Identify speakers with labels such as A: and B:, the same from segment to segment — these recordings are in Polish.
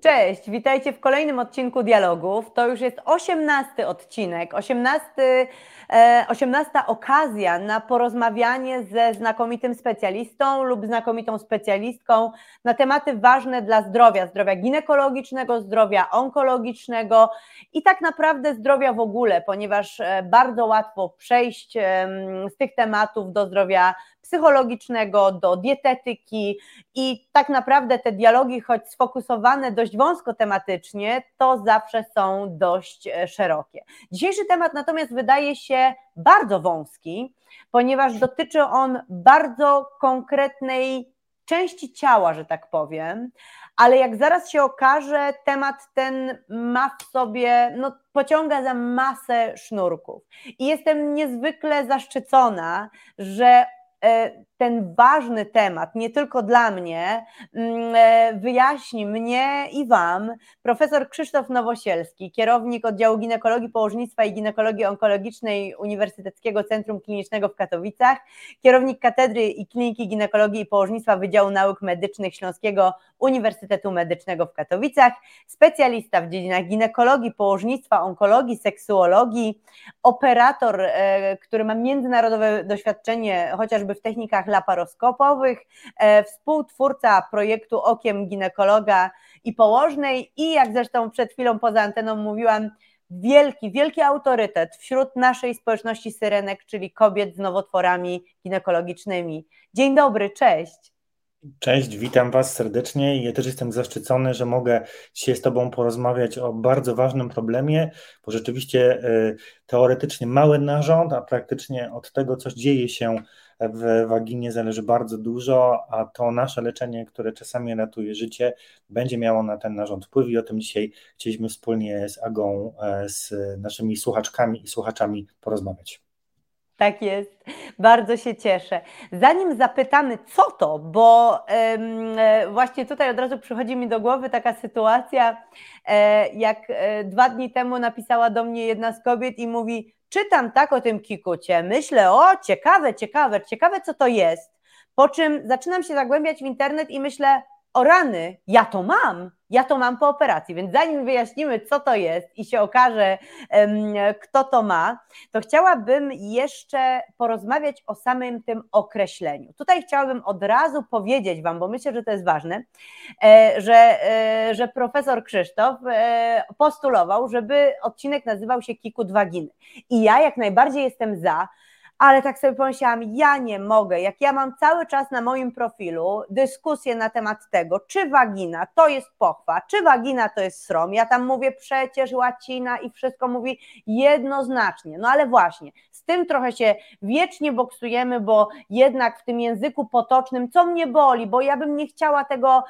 A: Cześć, witajcie w kolejnym odcinku Dialogów. To już jest osiemnasty odcinek, osiemnasty, e, osiemnasta okazja na porozmawianie ze znakomitym specjalistą lub znakomitą specjalistką na tematy ważne dla zdrowia, zdrowia ginekologicznego, zdrowia onkologicznego i tak naprawdę zdrowia w ogóle, ponieważ e, bardzo łatwo przejść z tych tematów do zdrowia psychologicznego, do dietetyki i tak naprawdę te dialogi, choć sfokusowane dość wąsko tematycznie, to zawsze są dość e, szerokie. Dzisiejszy temat natomiast wydaje się bardzo wąski, ponieważ dotyczy on bardzo konkretnej części ciała, że tak powiem, ale jak zaraz się okaże, temat ten ma w sobie, no, pociąga za masę sznurków. I jestem niezwykle zaszczycona, że E, ten ważny temat, nie tylko dla mnie, mm, e, wyjaśni mnie i Wam. Profesor Krzysztof Nowosielski, kierownik oddziału ginekologii położnictwa i ginekologii onkologicznej Uniwersyteckiego Centrum Klinicznego w Katowicach, kierownik Katedry i Kliniki Ginekologii i Położnictwa Wydziału Nauk Medycznych Śląskiego Uniwersytetu Medycznego w Katowicach, specjalista w dziedzinach ginekologii, położnictwa, onkologii, seksuologii, operator, e, który ma międzynarodowe doświadczenie chociażby w technikach laparoskopowych, e, współtwórca projektu Okiem Ginekologa i Położnej i jak zresztą przed chwilą poza anteną mówiłam, wielki, wielki autorytet wśród naszej społeczności syrenek, czyli kobiet z nowotworami ginekologicznymi. Dzień dobry, cześć.
B: Cześć, witam Was serdecznie. Ja też jestem zaszczycony, że mogę dzisiaj z Tobą porozmawiać o bardzo ważnym problemie, bo rzeczywiście y, teoretycznie mały narząd, a praktycznie od tego, co dzieje się w waginie, zależy bardzo dużo, a to nasze leczenie, które czasami ratuje życie, będzie miało na ten narząd wpływ i o tym dzisiaj chcieliśmy wspólnie z Agą, e, z naszymi słuchaczkami i słuchaczami porozmawiać.
A: Tak jest, bardzo się cieszę. Zanim zapytamy, co to, bo e, właśnie tutaj od razu przychodzi mi do głowy taka sytuacja, e, jak dwa dni temu napisała do mnie jedna z kobiet i mówi: Czytam tak o tym kikucie, myślę, o ciekawe, ciekawe, ciekawe, co to jest. Po czym zaczynam się zagłębiać w internet i myślę, o rany, ja to mam, ja to mam po operacji, więc zanim wyjaśnimy, co to jest i się okaże, kto to ma, to chciałabym jeszcze porozmawiać o samym tym określeniu. Tutaj chciałabym od razu powiedzieć Wam, bo myślę, że to jest ważne, e, że, e, że profesor Krzysztof e, postulował, żeby odcinek nazywał się Kikut Waginy. I ja jak najbardziej jestem za, ale tak sobie pomyślałam, ja nie mogę, jak ja mam cały czas na moim profilu dyskusję na temat tego, czy wagina to jest pochwa, czy wagina to jest srom, ja tam mówię przecież łacina i wszystko mówi jednoznacznie, no ale właśnie, z tym trochę się wiecznie boksujemy, bo jednak w tym języku potocznym, co mnie boli, bo ja bym nie chciała tego,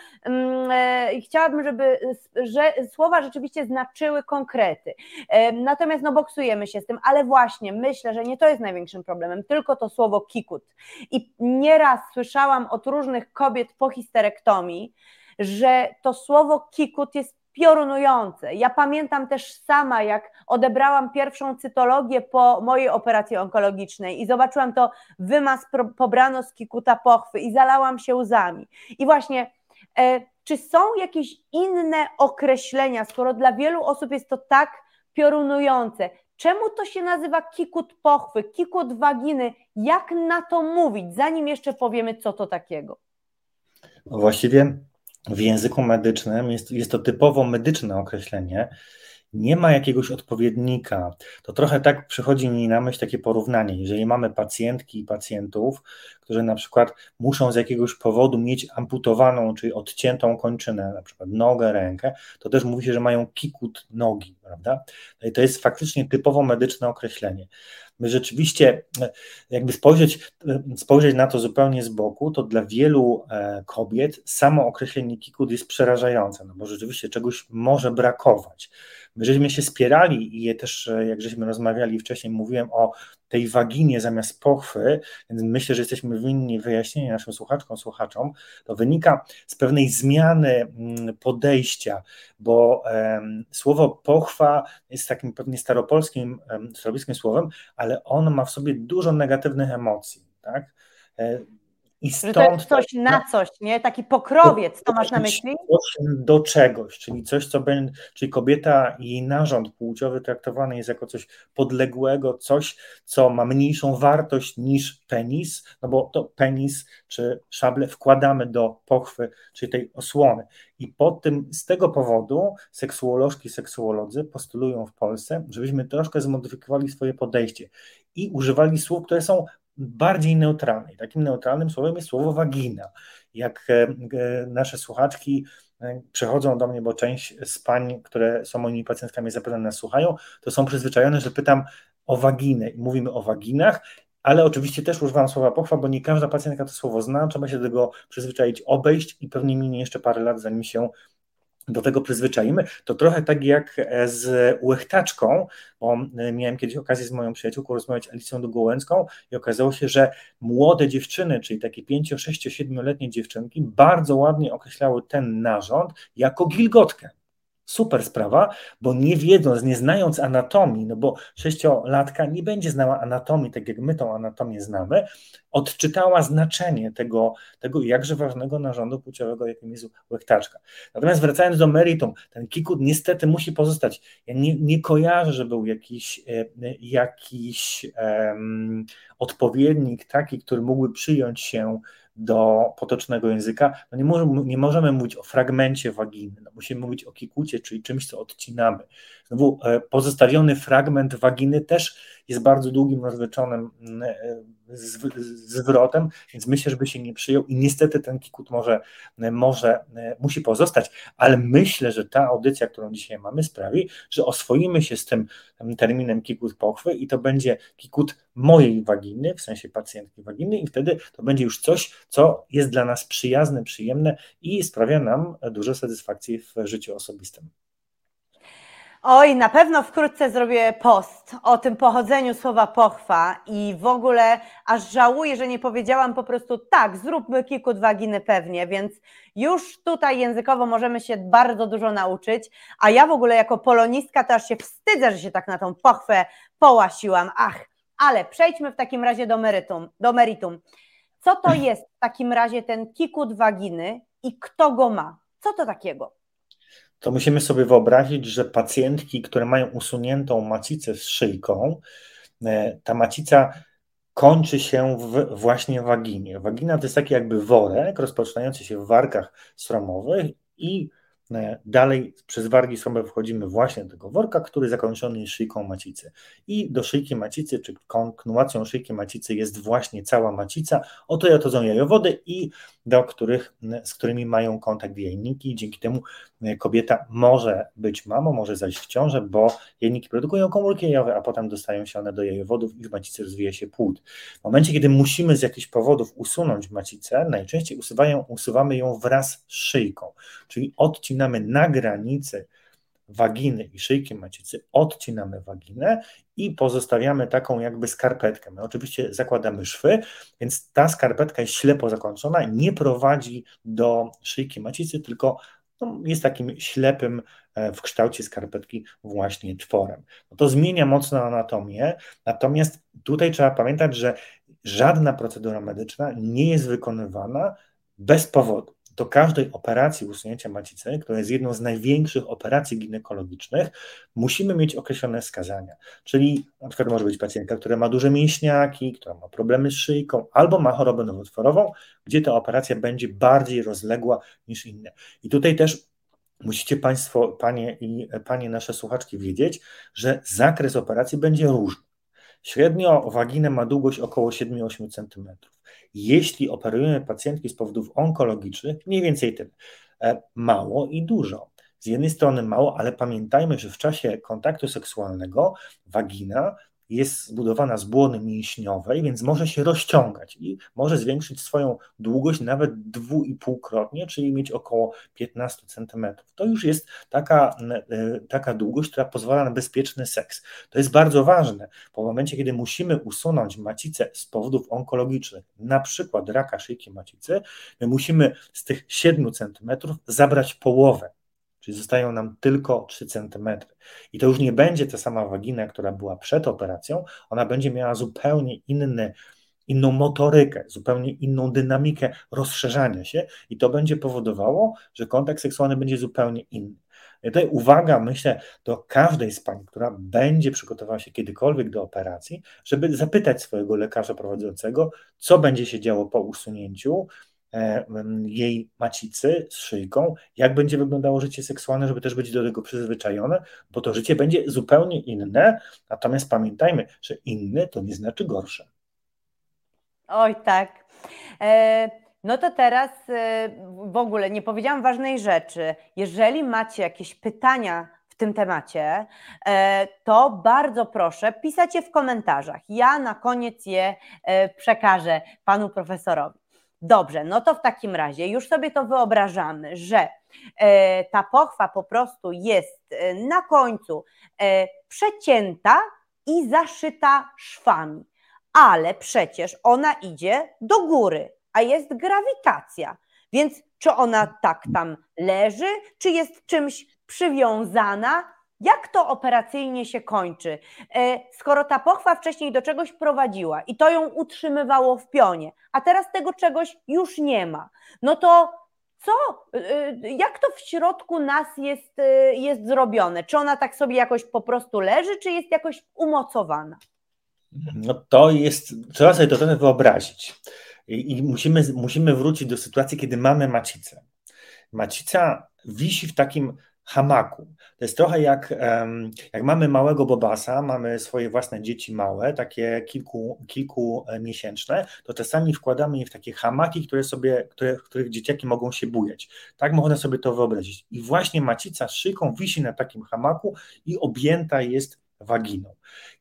A: e, chciałabym, żeby że słowa rzeczywiście znaczyły konkrety, e, natomiast no boksujemy się z tym, ale właśnie myślę, że nie to jest największym problemem, problemem, tylko to słowo kikut. I nieraz słyszałam od różnych kobiet po histerektomii, że to słowo kikut jest piorunujące. Ja pamiętam też sama, jak odebrałam pierwszą cytologię po mojej operacji onkologicznej i zobaczyłam to wymaz pobrano z kikuta pochwy i zalałam się łzami. I właśnie, e, czy są jakieś inne określenia, skoro dla wielu osób jest to tak piorunujące? Czemu to się nazywa kikut pochwy, kikut waginy? Jak na to mówić, zanim jeszcze powiemy, co to takiego?
B: No właściwie w języku medycznym jest, jest to typowo medyczne określenie, nie ma jakiegoś odpowiednika. To trochę tak przychodzi mi na myśl takie porównanie. Jeżeli mamy pacjentki i pacjentów, którzy na przykład muszą z jakiegoś powodu mieć amputowaną, czyli odciętą kończynę, na przykład nogę, rękę, to też mówi się, że mają kikut nogi, prawda? No I to jest faktycznie typowo medyczne określenie. My rzeczywiście, jakby spojrzeć, spojrzeć na to zupełnie z boku, to dla wielu e, kobiet samo określenie kikut jest przerażające, no bo rzeczywiście czegoś może brakować. My żeśmy się spierali i je też, e, jak żeśmy rozmawiali wcześniej, mówiłem o tej waginie zamiast pochwy, więc myślę, że jesteśmy winni wyjaśnienia naszym słuchaczkom, słuchaczom, to wynika z pewnej zmiany mm, podejścia, bo um, słowo pochwa jest takim pewnie staropolskim, um, staropolskim słowem, ale ono ma w sobie dużo negatywnych emocji, tak?
A: I stąd coś na coś, nie? Taki pokrowiec, to masz na myśli?
B: Do czegoś, czyli coś, co będzie, czyli kobieta i jej narząd płciowy traktowany jest jako coś podległego, coś, co ma mniejszą wartość niż penis, no bo to penis czy szable wkładamy do pochwy, czyli tej osłony. I po tym, z tego powodu seksuolożki, seksuolodzy postulują w Polsce, żebyśmy troszkę zmodyfikowali swoje podejście i używali słów, które są bardziej neutralnej. Takim neutralnym słowem jest słowo wagina. Jak e, e, nasze słuchaczki e, przychodzą do mnie, bo część z pań, które są moimi pacjentkami, zapewne nas słuchają, to są przyzwyczajone, że pytam o waginę i mówimy o waginach, ale oczywiście też używam słowa pochwa, bo nie każda pacjentka to słowo zna, trzeba się do tego przyzwyczaić, obejść i pewnie minie jeszcze parę lat, zanim się do tego przyzwyczaimy, to trochę tak jak e, z łechtaczką, bo miałem kiedyś okazję z moją przyjaciółką rozmawiać Alicją Długołęcką i okazało się, że młode dziewczyny, czyli takie 5, 6, 7-letnie dziewczynki bardzo ładnie określały ten narząd jako gilgotkę super sprawa, bo nie wiedząc, nie znając anatomii, no bo sześciolatka nie będzie znała anatomii, tak jak my tą anatomię znamy, odczytała znaczenie tego, tego jakże ważnego narządu płciowego, jakim jest łechtaczka. Natomiast wracając do meritum, ten kikut niestety musi pozostać. Ja nie, nie kojarzę, że był jakiś, e, jakiś um, odpowiednik taki, który mógłby przyjąć się do potocznego języka, no nie, możemy, nie możemy mówić o fragmencie waginy, no musimy mówić o kikucie, czyli czymś, co odcinamy. Znowu e, pozostawiony fragment waginy też jest bardzo długim, rozwleczonym mm, e, zwrotem, więc myślę, żeby się nie przyjął i niestety ten kikut może, może musi pozostać, ale myślę, że ta audycja, którą dzisiaj mamy sprawi, że oswoimy się z tym terminem kikut pochwy i to będzie kikut mojej waginy, w sensie pacjentki waginy i wtedy to będzie już coś, co jest dla nas przyjazne, przyjemne i sprawia nam dużo satysfakcji w życiu osobistym.
A: Oj, na pewno wkrótce zrobię post o tym pochodzeniu słowa pochwa i w ogóle aż żałuję, że nie powiedziałam po prostu tak, zróbmy kikut waginy pewnie, więc już tutaj językowo możemy się bardzo dużo nauczyć, a ja w ogóle jako polonistka też się wstydzę, że się tak na tą pochwę połasiłam. Ach, ale przejdźmy w takim razie do meritum. Do meritum. Co to jest w takim razie ten kikut waginy i kto go ma? Co to takiego?
B: To musimy sobie wyobrazić, że pacjentki, które mają usuniętą macicę z szyjką, e, ta macica kończy się w właśnie waginie. Wagina to jest taki jakby worek rozpoczynający się w warkach sromowych i E, dalej przez wargi sromowe wchodzimy właśnie do tego worka, który zakończony jest szyjką macicy. I do szyjki macicy, czy kontynuacją szyjki macicy jest właśnie cała macica. Oto ja to są jajowody i do których, z którymi mają kontakt jajniki. Dzięki temu e, kobieta może być mamą, może zajść w ciążę, bo jajniki produkują komórki jajowe, a potem dostają się one do jajowodów i w macicy rozwija się płód. W momencie, kiedy musimy z jakichś powodów usunąć macicę, najczęściej usuwają, usuwamy ją wraz z szyjką, czyli odcinamy na granicy waginy i szyjki macicy, odcinamy waginę i pozostawiamy taką jakby skarpetkę. My oczywiście zakładamy szwy, więc ta skarpetka jest ślepo zakończona, nie prowadzi do szyjki macicy, tylko no, jest takim ślepym e, w kształcie skarpetki właśnie tworem. No to zmienia mocno anatomię, natomiast tutaj trzeba pamiętać, że żadna procedura medyczna nie jest wykonywana bez powodu do każdej operacji usunięcia macicy, która jest jedną z największych operacji ginekologicznych, musimy mieć określone wskazania. Czyli na przykład może być pacjentka, która ma duże mięśniaki, która ma problemy z szyjką, albo ma chorobę nowotworową, gdzie ta operacja będzie bardziej rozległa niż inne. I tutaj też musicie Państwo, Panie i Panie nasze słuchaczki wiedzieć, że zakres operacji będzie różny. Średnio waginę ma długość około 7-8 cm. Jeśli operujemy pacjentki z powodów onkologicznych, mniej więcej tyle. E, mało i dużo. Z jednej strony mało, ale pamiętajmy, że w czasie kontaktu seksualnego wagina jest zbudowana z błony mięśniowej, więc może się rozciągać i może zwiększyć swoją długość nawet dwuipółkrotnie, czyli mieć około 15 cm. To już jest taka, e, taka długość, która pozwala na bezpieczny seks. To jest bardzo ważne, bo w momencie, kiedy musimy usunąć macicę z powodów onkologicznych, na przykład raka szyjki macicy, my musimy z tych 7 cm zabrać połowę czyli zostają nam tylko 3 cm. I to już nie będzie ta sama wagina, która była przed operacją, ona będzie miała zupełnie inny inną motorykę, zupełnie inną dynamikę rozszerzania się i to będzie powodowało, że kontakt seksualny będzie zupełnie inny. I tutaj uwaga, myślę, do każdej z pań, która będzie przygotowała się kiedykolwiek do operacji, żeby zapytać swojego lekarza prowadzącego, co będzie się działo po usunięciu jej macicy z szyjką, jak będzie wyglądało życie seksualne, żeby też być do tego przyzwyczajone, bo to życie będzie zupełnie inne, natomiast pamiętajmy, że inne to nie znaczy gorsze.
A: Oj, tak. E, no to teraz e, w ogóle nie powiedziałam ważnej rzeczy. Jeżeli macie jakieś pytania w tym temacie, e, to bardzo proszę pisać je w komentarzach. Ja na koniec je przekażę panu profesorowi. Dobrze, no to w takim razie już sobie to wyobrażamy, że ta pochwa po prostu jest na końcu przecięta i zaszyta szwami ale przecież ona idzie do góry, a jest grawitacja. Więc czy ona tak tam leży, czy jest czymś przywiązana? Jak to operacyjnie się kończy? E, skoro ta pochwa wcześniej do czegoś prowadziła i to ją utrzymywało w pionie, a teraz tego czegoś już nie ma, no to co, e, jak to w środku nas jest, e, jest zrobione? Czy ona tak sobie jakoś po prostu leży, czy jest jakoś umocowana?
B: No to jest, trzeba sobie to trochę wyobrazić. I, I, musimy, musimy wrócić do sytuacji, kiedy mamy macicę. Macica wisi w takim hamaku. To jest trochę jak, jak mamy małego bobasa, mamy swoje własne dzieci małe, takie kilku, kilkumiesięczne, to czasami wkładamy je w takie hamaki, które sobie, które, w których dzieciaki mogą się bujać. Tak można sobie to wyobrazić. I właśnie macica z szyjką wisi na takim hamaku i objęta jest waginą.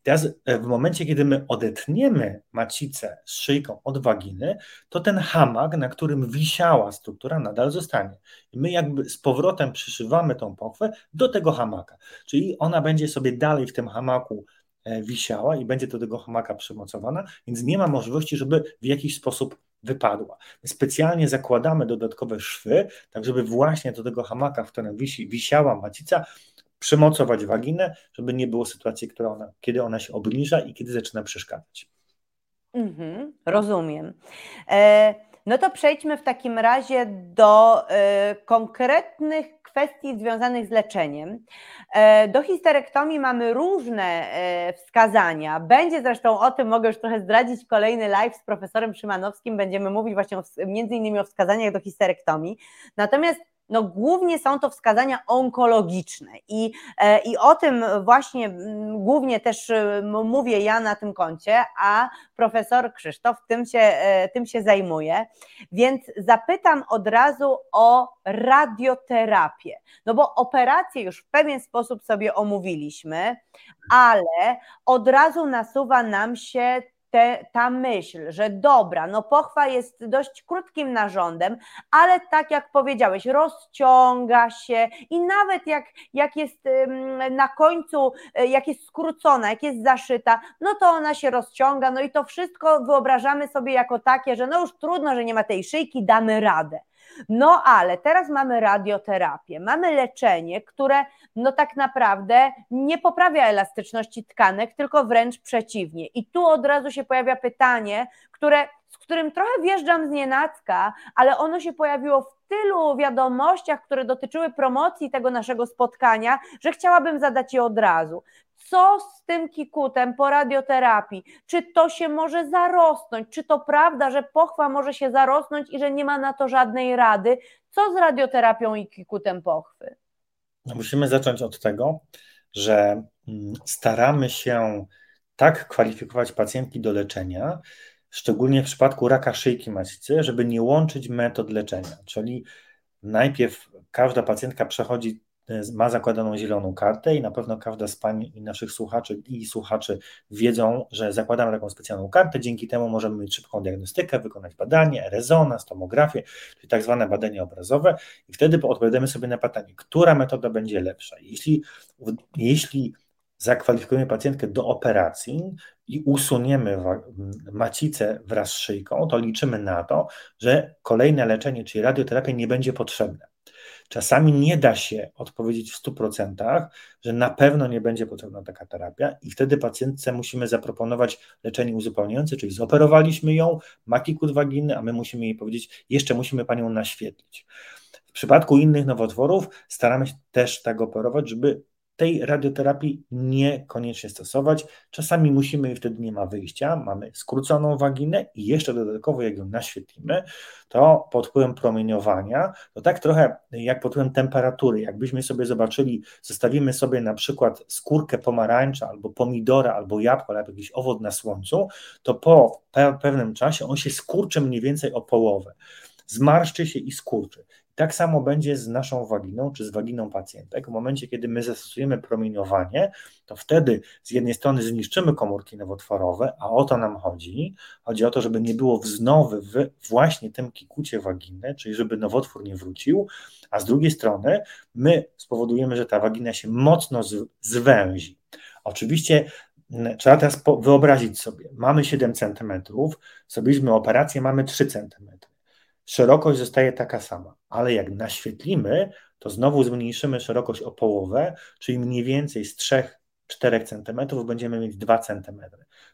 B: Teraz e, w momencie, kiedy my odetniemy macicę z szyjką od waginy, to ten hamak, na którym wisiała struktura, nadal zostanie. I my jakby z powrotem przyszywamy tą pochwę do tego hamaka. Czyli ona będzie sobie dalej w tym hamaku e, wisiała i będzie do tego hamaka przymocowana, więc nie ma możliwości, żeby w jakiś sposób wypadła. My specjalnie zakładamy dodatkowe szwy, tak żeby właśnie do tego hamaka, w którym wisi, wisiała macica, przymocować waginę, żeby nie było sytuacji, która ona, kiedy ona się obniża i kiedy zaczyna przeszkadzać.
A: Mhm, rozumiem. E, no to przejdźmy w takim razie do e, konkretnych kwestii związanych z leczeniem. E, do histerektomii mamy różne wskazania. Będzie zresztą o tym, mogę już trochę zdradzić, kolejny live z profesorem Szymanowskim. Będziemy mówić właśnie o, między innymi o wskazaniach do histerektomii. Natomiast no głównie są to wskazania onkologiczne i, e, i o tym właśnie głównie też e, mówię ja na tym koncie, a profesor Krzysztof tym się, e, tym się zajmuje, więc zapytam od razu o radioterapię, no bo operację już w pewien sposób sobie omówiliśmy, ale od razu nasuwa nam się te, ta myśl, że dobra, no pochwa jest dość krótkim narządem, ale tak jak powiedziałeś, rozciąga się i nawet jak, jak jest na końcu, e, jak jest skrócona, jak jest zaszyta, no to ona się rozciąga, no i to wszystko wyobrażamy sobie jako takie, że no już trudno, że nie ma tej szyjki, damy radę. No ale teraz mamy radioterapię, mamy leczenie, które no tak naprawdę nie poprawia elastyczności tkanek, tylko wręcz przeciwnie. I tu od razu się pojawia pytanie, które, z którym trochę wjeżdżam z nienacka, ale ono się pojawiło w tylu wiadomościach, które dotyczyły promocji tego naszego spotkania, że chciałabym zadać je od razu. Co z tym kikutem po radioterapii? Czy to się może zarosnąć? Czy to prawda, że pochwa może się zarosnąć i że nie ma na to żadnej rady? Co z radioterapią i kikutem pochwy?
B: No, musimy zacząć od tego, że mm, staramy się tak kwalifikować pacjentki do leczenia, szczególnie w przypadku raka szyjki macicy, żeby nie łączyć metod leczenia. Czyli najpierw każda pacjentka przechodzi ma zakładaną zieloną kartę i na pewno każda z pań i naszych słuchaczy i słuchaczy wiedzą, że zakładamy taką specjalną kartę, dzięki temu możemy mieć szybką diagnostykę, wykonać badanie, rezonans, tomografię, czyli tak zwane badanie obrazowe i wtedy odpowiadamy sobie na pytanie, która metoda będzie lepsza. Jeśli, jeśli zakwalifikujemy pacjentkę do operacji i usuniemy macicę wraz z szyjką, to liczymy na to, że kolejne leczenie, czyli radioterapia nie będzie potrzebne. Czasami nie da się odpowiedzieć w 100%, że na pewno nie będzie potrzebna taka terapia, i wtedy pacjentce musimy zaproponować leczenie uzupełniające, czyli zoperowaliśmy ją, ma kikut waginy, a my musimy jej powiedzieć, jeszcze musimy panią naświetlić. W przypadku innych nowotworów staramy się też tak operować, żeby tej radioterapii niekoniecznie stosować. Czasami musimy i wtedy nie ma wyjścia, mamy skróconą waginę i jeszcze dodatkowo jak ją naświetlimy, to pod wpływem promieniowania, to tak trochę jak pod wpływem temperatury, jakbyśmy sobie zobaczyli, zostawimy sobie na przykład skórkę pomarańcza albo pomidora, albo jabłka, albo jakiś owoc na słońcu, to po pewnym czasie on się skurczy mniej więcej o połowę zmarszczy się i skurczy. Tak samo będzie z naszą waginą, czy z waginą pacjentek. W momencie, kiedy my zastosujemy promieniowanie, to wtedy z jednej strony zniszczymy komórki nowotworowe, a o to nam chodzi. Chodzi o to, żeby nie było wznowy w właśnie tym kikucie waginy, czyli żeby nowotwór nie wrócił, a z drugiej strony my spowodujemy, że ta wagina się mocno zwęzi. Oczywiście trzeba teraz wyobrazić sobie, mamy 7 cm, zrobiliśmy operację, mamy 3 cm szerokość zostaje taka sama, ale jak naświetlimy, to znowu zmniejszymy szerokość o połowę, czyli mniej więcej z 3-4 cm będziemy mieć 2 cm,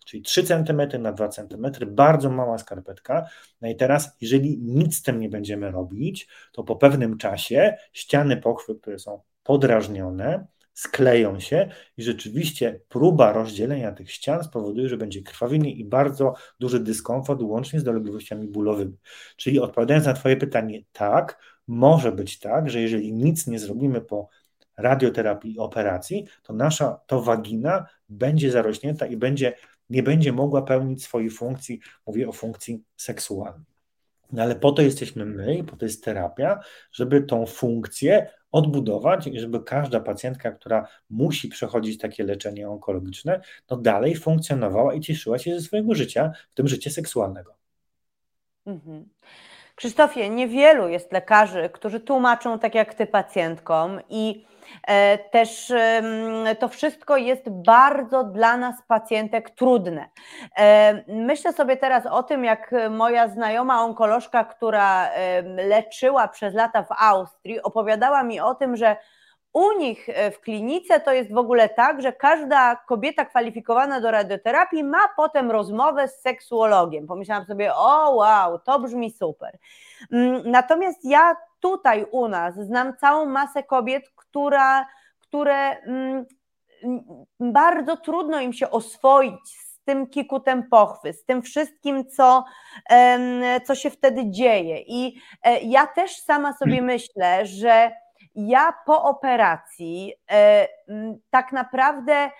B: czyli 3 cm na 2 cm, bardzo mała skarpetka. No i teraz, jeżeli nic z tym nie będziemy robić, to po pewnym czasie ściany pochwy, które są podrażnione, skleją się i rzeczywiście próba rozdzielenia tych ścian spowoduje, że będzie krwawienie i bardzo duży dyskomfort, łącznie z dolegliwościami bólowymi. Czyli odpowiadając na Twoje pytanie, tak, może być tak, że jeżeli nic nie zrobimy po radioterapii i operacji, to nasza to wagina będzie zarośnięta i będzie, nie będzie mogła pełnić swojej funkcji, mówię o funkcji seksualnej. No ale po to jesteśmy my po to jest terapia, żeby tą funkcję odbudować żeby każda pacjentka, która musi przechodzić takie leczenie onkologiczne, no dalej funkcjonowała i cieszyła się ze swojego życia, w tym życie seksualnego.
A: Mhm. Krzysztofie, niewielu jest lekarzy, którzy tłumaczą tak jak ty pacjentkom i E, też to wszystko jest bardzo dla nas, pacjentek, trudne. E, myślę sobie teraz o tym, jak moja znajoma onkolożka, która leczyła przez lata w Austrii, opowiadała mi o tym, że u nich e, w klinice to jest w ogóle tak, że każda kobieta kwalifikowana do radioterapii ma potem rozmowę z seksuologiem. Pomyślałam sobie, o wow, to brzmi super. Mm, natomiast ja tutaj u nas znam całą masę kobiet, która, które mm, bardzo trudno im się oswoić z tym kikutem pochwy, z tym wszystkim, co, co się wtedy dzieje. I e, ja też sama sobie myślę, że ja po operacji e, tak naprawdę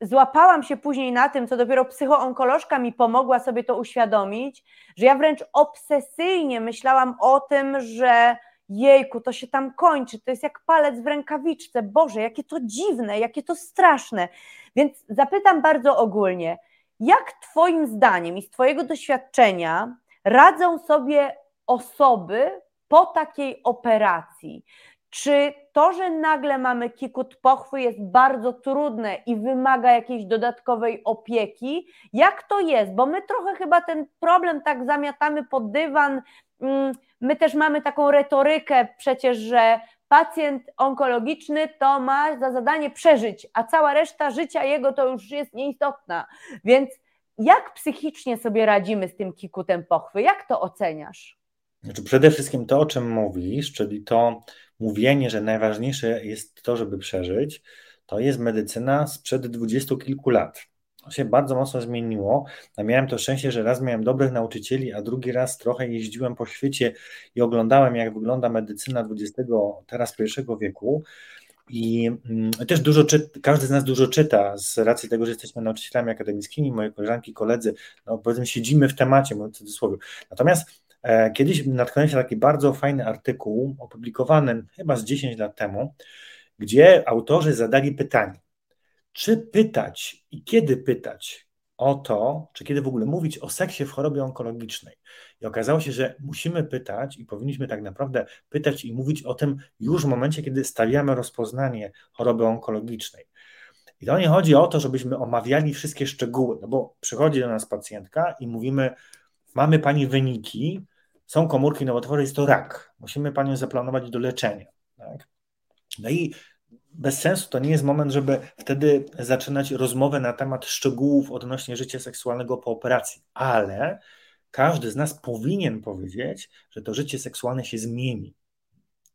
A: złapałam się później na tym, co dopiero psychoonkolożka mi pomogła sobie to uświadomić, że ja wręcz obsesyjnie myślałam o tym, że jejku, to się tam kończy, to jest jak palec w rękawiczce, Boże, jakie to dziwne, jakie to straszne. Więc zapytam bardzo ogólnie, jak Twoim zdaniem i z Twojego doświadczenia radzą sobie osoby po takiej operacji? Czy to, że nagle mamy kikut pochwy jest bardzo trudne i wymaga jakiejś dodatkowej opieki? Jak to jest? Bo my trochę chyba ten problem tak zamiatamy pod dywan. Mm, my też mamy taką retorykę przecież, że pacjent onkologiczny to ma za zadanie przeżyć, a cała reszta życia jego to już jest nieistotna. Więc jak psychicznie sobie radzimy z tym kikutem pochwy? Jak to oceniasz?
B: Znaczy przede wszystkim to, o czym mówisz, czyli to mówienie, że najważniejsze jest to, żeby przeżyć, to jest medycyna sprzed dwudziestu kilku lat. To się bardzo mocno zmieniło. Ja miałem to szczęście, że raz miałem dobrych nauczycieli, a drugi raz trochę jeździłem po świecie i oglądałem, jak wygląda medycyna XX, teraz pierwszego wieku. I mm, też dużo czyta, każdy z nas dużo czyta z racji tego, że jesteśmy nauczycielami akademickimi, moje koleżanki, koledzy, no powiedzmy siedzimy w temacie, w cudzysłowie. Natomiast kiedyś natknąłem się na taki bardzo fajny artykuł, opublikowany chyba z 10 lat temu, gdzie autorzy zadali pytanie, czy pytać i kiedy pytać o to, czy kiedy w ogóle mówić o seksie w chorobie onkologicznej. I okazało się, że musimy pytać i powinniśmy tak naprawdę pytać i mówić o tym już w momencie, kiedy stawiamy rozpoznanie choroby onkologicznej. I to nie chodzi o to, żebyśmy omawiali wszystkie szczegóły, no bo przychodzi do nas pacjentka i mówimy, mamy pani wyniki, są komórki nowotworowe, jest to rak. Musimy panią zaplanować do leczenia. Tak? No i bez sensu to nie jest moment, żeby wtedy zaczynać rozmowę na temat szczegółów odnośnie życia seksualnego po operacji, ale każdy z nas powinien powiedzieć, że to życie seksualne się zmieni.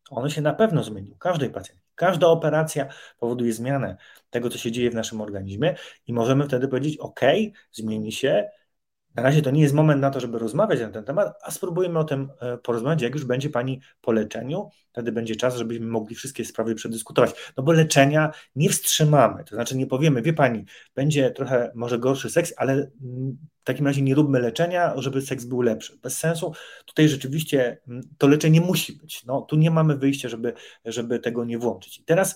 B: Ono się na pewno zmieni u każdej pacjentki. Każda operacja powoduje zmianę tego, co się dzieje w naszym organizmie, i możemy wtedy powiedzieć: OK, zmieni się, na razie to nie jest moment na to, żeby rozmawiać na ten temat, a spróbujemy o tym e, porozmawiać, jak już będzie Pani po leczeniu, wtedy będzie czas, żebyśmy mogli wszystkie sprawy przedyskutować. No bo leczenia nie wstrzymamy, to znaczy nie powiemy, wie Pani, będzie trochę może gorszy seks, ale w takim razie nie róbmy leczenia, żeby seks był lepszy. Bez sensu. Tutaj rzeczywiście to leczenie musi być. No, tu nie mamy wyjścia, żeby, żeby tego nie włączyć. I teraz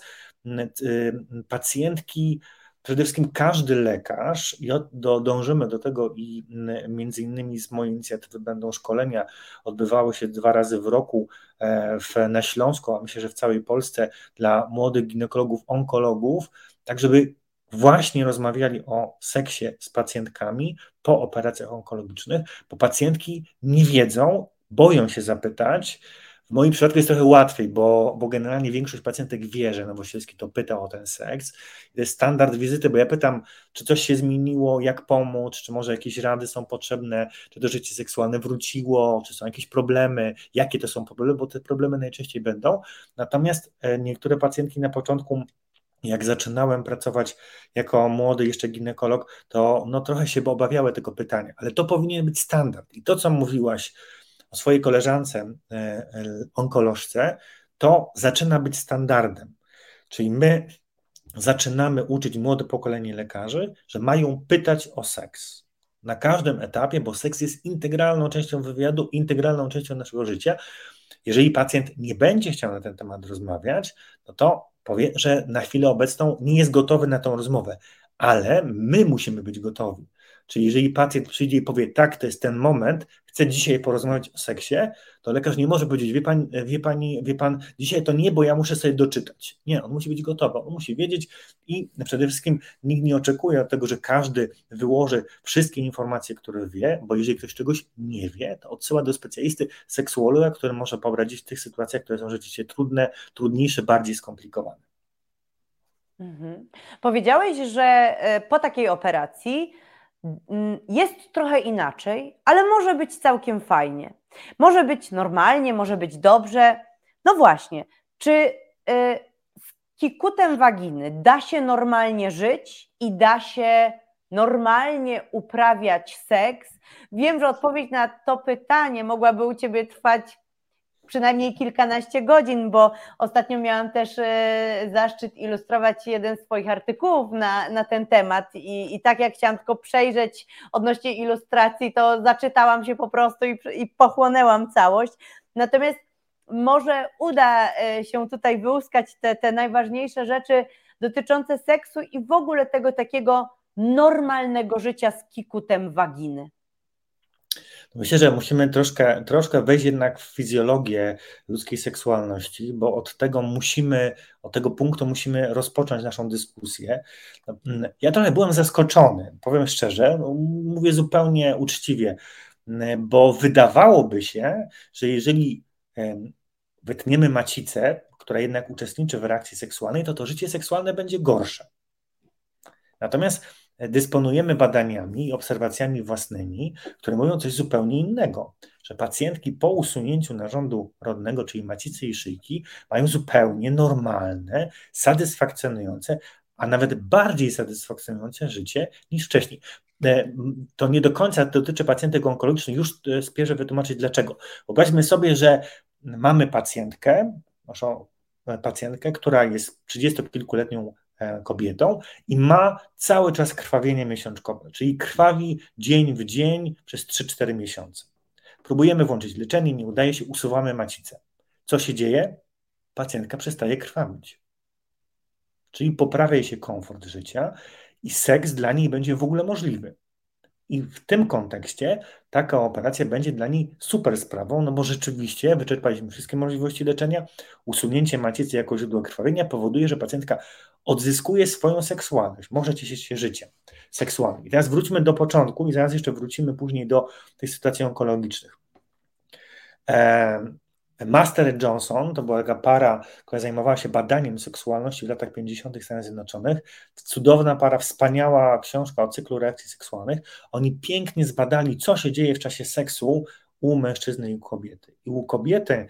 B: y, pacjentki przede wszystkim każdy lekarz, i do, dążymy do tego i między innymi z mojej inicjatywy będą szkolenia, odbywały się dwa razy w roku e, w, na Śląsku, a myślę, że w całej Polsce dla młodych ginekologów, onkologów, tak żeby właśnie rozmawiali o seksie z pacjentkami po operacjach onkologicznych, bo pacjentki nie wiedzą, boją się zapytać, w moim przypadku jest trochę łatwiej, bo, bo generalnie większość pacjentek wie, że Nowosielski to pytał o ten seks. To jest standard wizyty, bo ja pytam, czy coś się zmieniło, jak pomóc, czy może jakieś rady są potrzebne, czy to życie seksualne wróciło, czy są jakieś problemy, jakie to są problemy, bo te problemy najczęściej będą. Natomiast e, niektóre pacjentki na początku jak zaczynałem pracować jako młody jeszcze ginekolog, to no trochę się obawiały tego pytania, ale to powinien być standard. I to, co mówiłaś o swojej koleżance e, e, onkolożce, to zaczyna być standardem. Czyli my zaczynamy uczyć młode pokolenie lekarzy, że mają pytać o seks. Na każdym etapie, bo seks jest integralną częścią wywiadu, integralną częścią naszego życia. Jeżeli pacjent nie będzie chciał na ten temat rozmawiać, no to powie, że na chwilę obecną nie jest gotowy na tą rozmowę, ale my musimy być gotowi. Czyli jeżeli pacjent przyjdzie i powie, tak, to jest ten moment, chcę dzisiaj porozmawiać o seksie, to lekarz nie może powiedzieć, wie pan, wie, pani, wie pan, dzisiaj to nie, bo ja muszę sobie doczytać. Nie, on musi być gotowy, on musi wiedzieć i przede wszystkim nikt nie oczekuje od tego, że każdy wyłoży wszystkie informacje, które wie, bo jeżeli ktoś czegoś nie wie, to odsyła do specjalisty, seksuologa, który może poradzić w tych sytuacjach, które są rzeczywiście trudne, trudniejsze, bardziej skomplikowane.
A: Mhm. Powiedziałeś, że e, po takiej operacji jest trochę inaczej, ale może być całkiem fajnie. Może być normalnie, może być dobrze. No właśnie, czy y, z kikutem waginy da się normalnie żyć i da się normalnie uprawiać seks? Wiem, że odpowiedź na to pytanie mogłaby u Ciebie trwać przynajmniej kilkanaście godzin, bo ostatnio miałam też e, zaszczyt ilustrować jeden z Twoich artykułów na, na ten temat i, i tak jak chciałam tylko przejrzeć odnośnie ilustracji, to zaczytałam się po prostu i, i pochłonęłam całość. Natomiast może uda e, się tutaj wyłuskać te, te najważniejsze rzeczy dotyczące seksu i w ogóle tego takiego normalnego życia z kikutem waginy.
B: Myślę, że musimy troszkę, troszkę wejść jednak w fizjologię ludzkiej seksualności, bo od tego musimy, od tego punktu musimy rozpocząć naszą dyskusję. Ja trochę byłem zaskoczony, powiem szczerze, no, mówię zupełnie uczciwie, bo wydawałoby się, że jeżeli wytniemy macicę, która jednak uczestniczy w reakcji seksualnej, to to życie seksualne będzie gorsze. Natomiast dysponujemy badaniami i obserwacjami własnymi, które mówią coś zupełnie innego, że pacjentki po usunięciu narządu rodnego, czyli macicy i szyjki, mają zupełnie normalne, satysfakcjonujące, a nawet bardziej satysfakcjonujące życie niż wcześniej. E, to nie do końca dotyczy pacjentek onkologicznych, już e, spieszę wytłumaczyć dlaczego. Wyobraźmy sobie, że mamy pacjentkę, naszą e, pacjentkę, która jest 30-kilkuletnią E, kobietą i ma cały czas krwawienie miesiączkowe, czyli krwawi dzień w dzień przez 3-4 miesiące. Próbujemy włączyć leczenie, nie udaje się, usuwamy macicę. Co się dzieje? Pacjentka przestaje krwawić. Czyli poprawia się komfort życia i seks dla niej będzie w ogóle możliwy. I w tym kontekście taka operacja będzie dla niej super sprawą, no bo rzeczywiście wyczerpaliśmy wszystkie możliwości leczenia. Usunięcie macicy jako źródła krwawienia powoduje, że pacjentka odzyskuje swoją seksualność, może cieszyć się życiem seksualnym. I teraz wróćmy do początku i zaraz jeszcze wrócimy później do tych sytuacji onkologicznych. Master Johnson to była taka para, która zajmowała się badaniem seksualności w latach 50. w Stanach Zjednoczonych. Cudowna para, wspaniała książka o cyklu reakcji seksualnych. Oni pięknie zbadali, co się dzieje w czasie seksu u mężczyzny i u kobiety. I u kobiety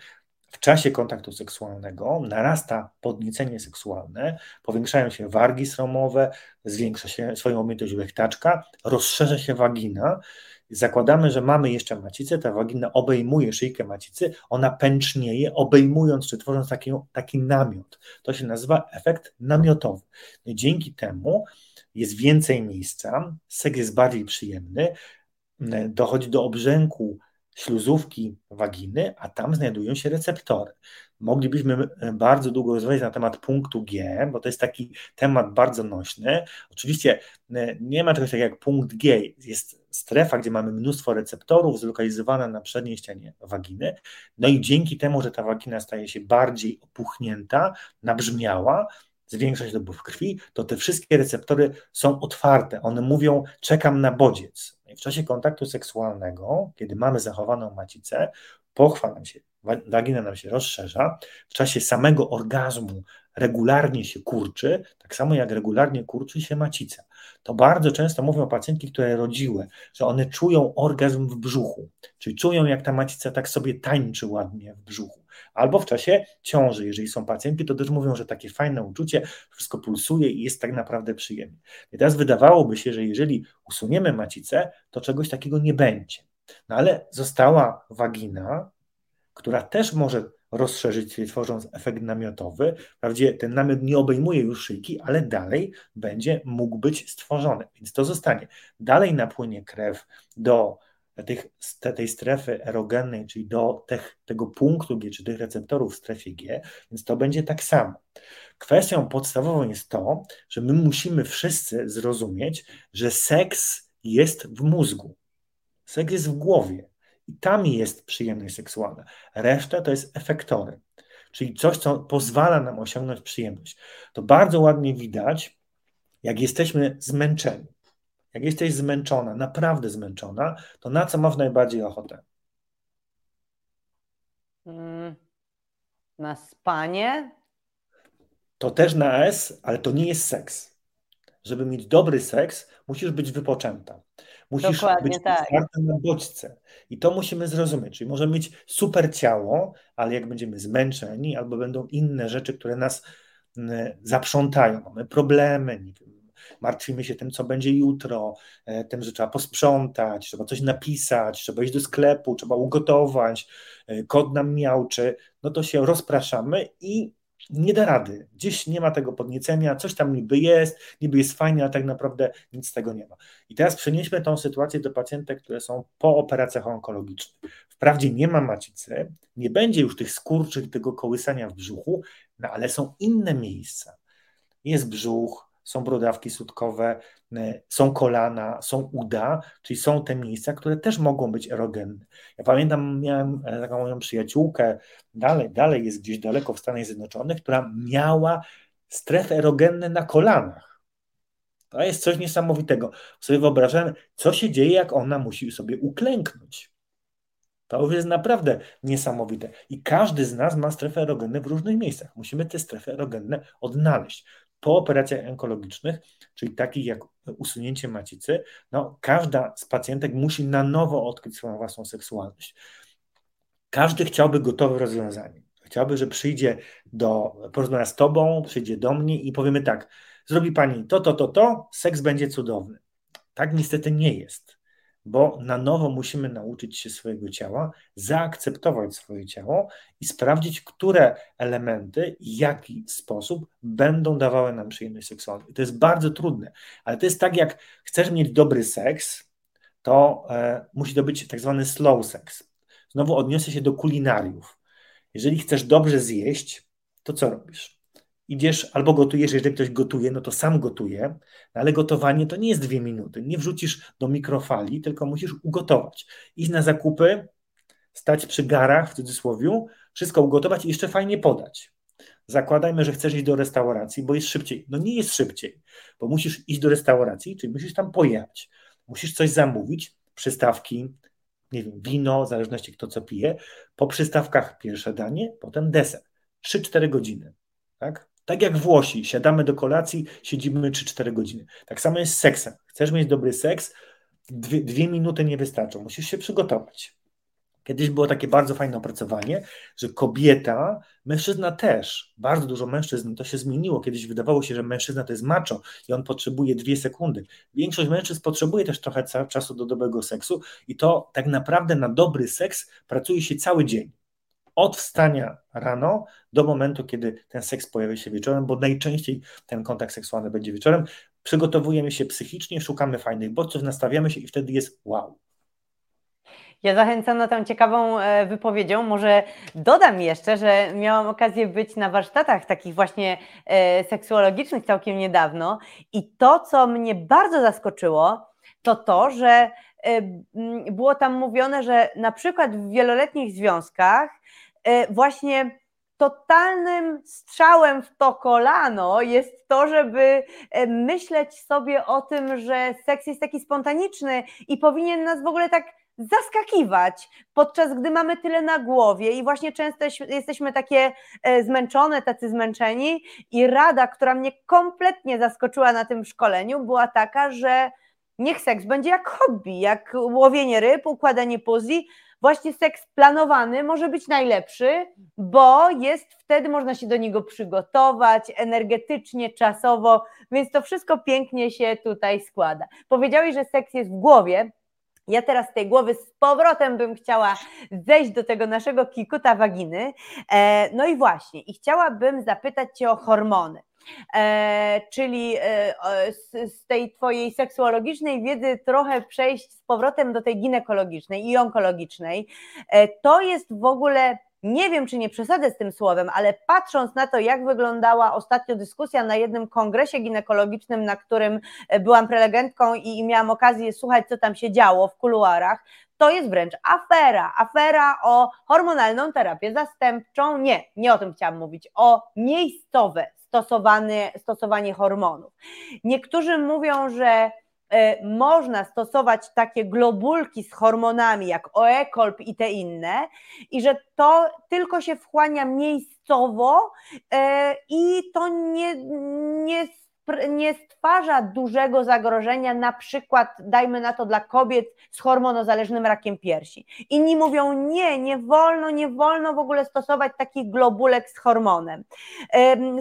B: w czasie kontaktu seksualnego narasta podniecenie seksualne, powiększają się wargi sromowe, zwiększa się swoją objętość łechtaczka, rozszerza się wagina. Zakładamy, że mamy jeszcze macicę, ta wagina obejmuje szyjkę macicy, ona pęcznieje, obejmując czy tworząc taki, taki namiot. To się nazywa efekt namiotowy. Dzięki temu jest więcej miejsca, seks jest bardziej przyjemny, dochodzi do obrzęku śluzówki waginy, a tam znajdują się receptory. Moglibyśmy e, bardzo długo rozmawiać na temat punktu G, bo to jest taki temat bardzo nośny. Oczywiście e, nie ma czegoś takiego jak punkt G. Jest strefa, gdzie mamy mnóstwo receptorów zlokalizowana na przedniej ścianie waginy. No i dzięki temu, że ta wagina staje się bardziej opuchnięta, nabrzmiała, zwiększa się dopływ krwi, to te wszystkie receptory są otwarte. One mówią, czekam na bodziec. W czasie kontaktu seksualnego, kiedy mamy zachowaną macicę, pochwa nam się, wagina nam się rozszerza, w czasie samego orgazmu regularnie się kurczy, tak samo jak regularnie kurczy się macica. To bardzo często mówią pacjentki, które rodziły, że one czują orgazm w brzuchu, czyli czują jak ta macica tak sobie tańczy ładnie w brzuchu albo w czasie ciąży. Jeżeli są pacjentki, to też mówią, że takie fajne uczucie, wszystko pulsuje i jest tak naprawdę przyjemnie. I teraz wydawałoby się, że jeżeli usuniemy macicę, to czegoś takiego nie będzie. No ale została wagina, która też może rozszerzyć się, tworząc efekt namiotowy. Wprawdzie ten namiot nie obejmuje już szyjki, ale dalej będzie mógł być stworzony, więc to zostanie. Dalej napłynie krew do tych, tej strefy erogennej, czyli do tych, tego punktu G, czy tych receptorów w strefie G, więc to będzie tak samo. Kwestią podstawową jest to, że my musimy wszyscy zrozumieć, że seks jest w mózgu. Seks jest w głowie i tam jest przyjemność seksualna. Reszta to jest efektory, czyli coś, co pozwala nam osiągnąć przyjemność. To bardzo ładnie widać, jak jesteśmy zmęczeni. Jak jesteś zmęczona, naprawdę zmęczona, to na co masz najbardziej ochotę?
A: Mm, na spanie?
B: To też na S, ale to nie jest seks. Żeby mieć dobry seks, musisz być wypoczęta. Musisz Dokładnie być tak. na bodźce. I to musimy zrozumieć. Czyli możemy mieć super ciało, ale jak będziemy zmęczeni, albo będą inne rzeczy, które nas mm, zaprzątają, mamy problemy, nie wiem, martwimy się tym, co będzie jutro, e, tym, że trzeba posprzątać, trzeba coś napisać, trzeba iść do sklepu, trzeba ugotować, e, kod nam miałczy, no to się rozpraszamy i nie da rady. Gdzieś nie ma tego podniecenia, coś tam niby jest, niby jest fajnie, a tak naprawdę nic z tego nie ma. I teraz przenieśmy tą sytuację do pacjentek, które są po operacjach onkologicznych. Wprawdzie nie ma macicy, nie będzie już tych skurczych, tego kołysania w brzuchu, no ale są inne miejsca. Jest brzuch, są brodawki sutkowe, e, są kolana, są uda, czyli są te miejsca, które też mogą być erogenne. Ja pamiętam, miałem e, taką moją przyjaciółkę, dalej, dalej jest gdzieś daleko w Stanach Zjednoczonych, która miała strefy erogenne na kolanach. To jest coś niesamowitego. Sobie wyobrażam, co się dzieje, jak ona musi sobie uklęknąć. To jest naprawdę niesamowite. I każdy z nas ma strefy erogenne w różnych miejscach. Musimy te strefy erogenne odnaleźć po operacjach onkologicznych, czyli takich jak usunięcie macicy, no, każda z pacjentek musi na nowo odkryć swoją własną seksualność. Każdy chciałby gotowe rozwiązanie. Chciałby, że przyjdzie do, porozmawia z tobą, przyjdzie do mnie i powiemy tak, zrobi pani to, to, to, to, seks będzie cudowny. Tak niestety nie jest bo na nowo musimy nauczyć się swojego ciała, zaakceptować swoje ciało i sprawdzić, które elementy i jaki sposób będą dawały nam przyjemność seksualną. I to jest bardzo trudne, ale to jest tak, jak chcesz mieć dobry seks, to e, musi to być tak zwany slow sex. Znowu odniosę się do kulinariów. Jeżeli chcesz dobrze zjeść, to co robisz? Idziesz albo gotujesz, jeżeli ktoś gotuje, no to sam gotuje, no ale gotowanie to nie jest dwie minuty. Nie wrzucisz do mikrofali, tylko musisz ugotować. Iść na zakupy, stać przy garach, w cudzysłowie, wszystko ugotować i jeszcze fajnie podać. Zakładajmy, że chcesz iść do restauracji, bo jest szybciej. No nie jest szybciej, bo musisz iść do restauracji, czyli musisz tam pojechać. Musisz coś zamówić, przystawki, nie wiem, wino, w zależności kto co pije, po przystawkach pierwsze danie, potem deser. 3-4 godziny. Tak? Tak jak Włosi, siadamy do kolacji, siedzimy 3-4 godziny. Tak samo jest z seksem. Chcesz mieć dobry seks, dwie, dwie minuty nie wystarczą, musisz się przygotować. Kiedyś było takie bardzo fajne opracowanie, że kobieta, mężczyzna też, bardzo dużo mężczyzn, to się zmieniło. Kiedyś wydawało się, że mężczyzna to jest macho i on potrzebuje dwie sekundy. Większość mężczyzn potrzebuje też trochę czasu do dobrego seksu i to tak naprawdę na dobry seks pracuje się cały dzień. Od wstania rano do momentu, kiedy ten seks pojawi się wieczorem, bo najczęściej ten kontakt seksualny będzie wieczorem. Przygotowujemy się psychicznie, szukamy fajnych bodźców, nastawiamy się i wtedy jest wow
A: ja zachęcam na tę ciekawą e, wypowiedzią. Może dodam jeszcze, że miałam okazję być na warsztatach takich właśnie e, seksuologicznych całkiem niedawno i to, co mnie bardzo zaskoczyło, to to, że e, było tam mówione, że na przykład w wieloletnich związkach właśnie totalnym strzałem w to kolano jest to, żeby myśleć sobie o tym, że seks jest taki spontaniczny i powinien nas w ogóle tak zaskakiwać, podczas gdy mamy tyle na głowie i właśnie często jesteśmy takie e, zmęczone, tacy zmęczeni i rada, która mnie kompletnie zaskoczyła na tym szkoleniu była taka, że niech seks będzie jak hobby, jak łowienie ryb, układanie puzli, właśnie seks planowany może być najlepszy, bo jest wtedy można się do niego przygotować energetycznie, czasowo, więc to wszystko pięknie się tutaj składa. Powiedziałeś, że seks jest w głowie, ja teraz z tej głowy z powrotem bym chciała zejść do tego naszego kikuta waginy. E, no i właśnie, i chciałabym zapytać Cię o hormony. E, czyli e, z, tej Twojej seksuologicznej wiedzy trochę przejść z powrotem do tej ginekologicznej i onkologicznej. To jest w ogóle nie wiem, czy nie przesadzę z tym słowem, ale patrząc na to, jak wyglądała ostatnio dyskusja na jednym kongresie ginekologicznym, na którym e, byłam prelegentką i miałam okazję słuchać, co tam się działo w kuluarach, to jest wręcz afera. Afera o hormonalną terapię zastępczą. Nie, nie o tym chciałam mówić, o miejscowe stosowanie, stosowanie hormonów. Niektórzy mówią, że E, można stosować takie globulki z hormonami jak Oekolp i te inne i że to tylko się wchłania miejscowo e, i to nie, nie nie stwarza dużego zagrożenia, na przykład dajmy na to dla kobiet z hormonozależnym rakiem piersi. Inni mówią nie, nie wolno, nie wolno w ogóle stosować takich globulek z hormonem.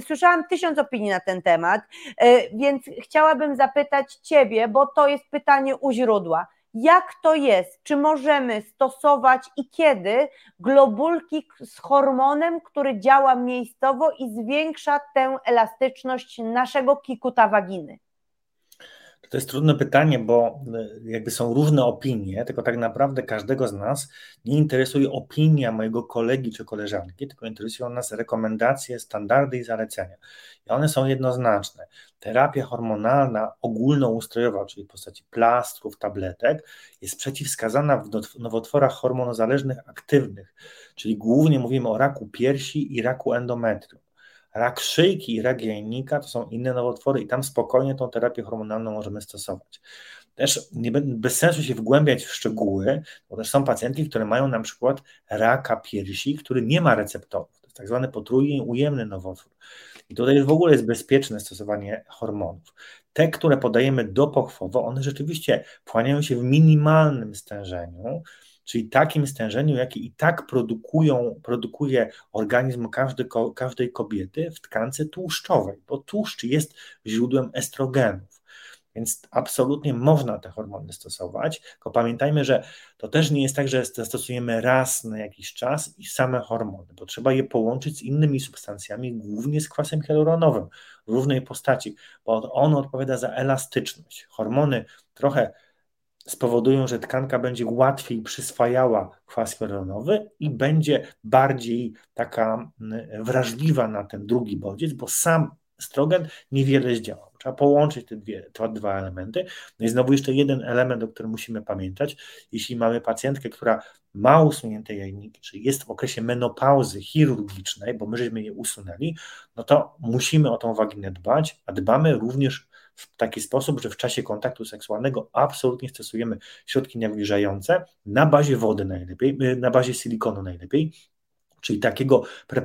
A: Słyszałam tysiąc opinii na ten temat, e, więc chciałabym zapytać Ciebie, bo to jest pytanie u źródła jak to jest, czy możemy stosować i kiedy globulki z hormonem, który działa miejscowo i zwiększa tę elastyczność naszego kikuta waginy.
B: To jest trudne pytanie, bo e, jakby są różne opinie, tylko tak naprawdę każdego z nas nie interesuje opinia mojego kolegi czy koleżanki, tylko interesują nas rekomendacje, standardy i zalecenia. I one są jednoznaczne. Terapia hormonalna ogólnoustrojowa, czyli w postaci plastrów, tabletek, jest przeciwwskazana w nowotworach hormonozależnych aktywnych, czyli głównie mówimy o raku piersi i raku endometrium. Rak szyjki i rak jajnika to są inne nowotwory i tam spokojnie tą terapię hormonalną możemy stosować. Też nie, bez sensu się wgłębiać w szczegóły, bo też są pacjentki, które mają na przykład raka piersi, który nie ma receptorów. To jest tak zwany potrójnie ujemny nowotwór. I tutaj w ogóle jest bezpieczne stosowanie hormonów. Te, które podajemy dopochwowo, one rzeczywiście wchłaniają się w minimalnym stężeniu, czyli takim stężeniu, jakie i tak produkują, produkuje organizm każdy, każdej kobiety w tkance tłuszczowej, bo tłuszcz jest źródłem estrogenów. Więc absolutnie można te hormony stosować, tylko pamiętajmy, że to też nie jest tak, że zastosujemy raz na jakiś czas i same hormony, bo trzeba je połączyć z innymi substancjami, głównie z kwasem hialuronowym w różnej postaci, bo on odpowiada za elastyczność. Hormony trochę spowodują, że tkanka będzie łatwiej przyswajała kwas hialuronowy i będzie bardziej taka mm, wrażliwa na ten drugi bodziec, bo sam estrogen niewiele zdziałał. Trzeba połączyć te, dwie, te dwa elementy. No i znowu jeszcze jeden element, o którym musimy pamiętać. Jeśli mamy pacjentkę, która ma usunięte jajniki, czyli jest w okresie menopauzy chirurgicznej, bo my żeśmy je usunęli, no to musimy o tą waginę dbać, a dbamy również w taki sposób, że w czasie kontaktu seksualnego absolutnie stosujemy środki nawilżające na bazie wody najlepiej, na bazie silikonu najlepiej, czyli takiego,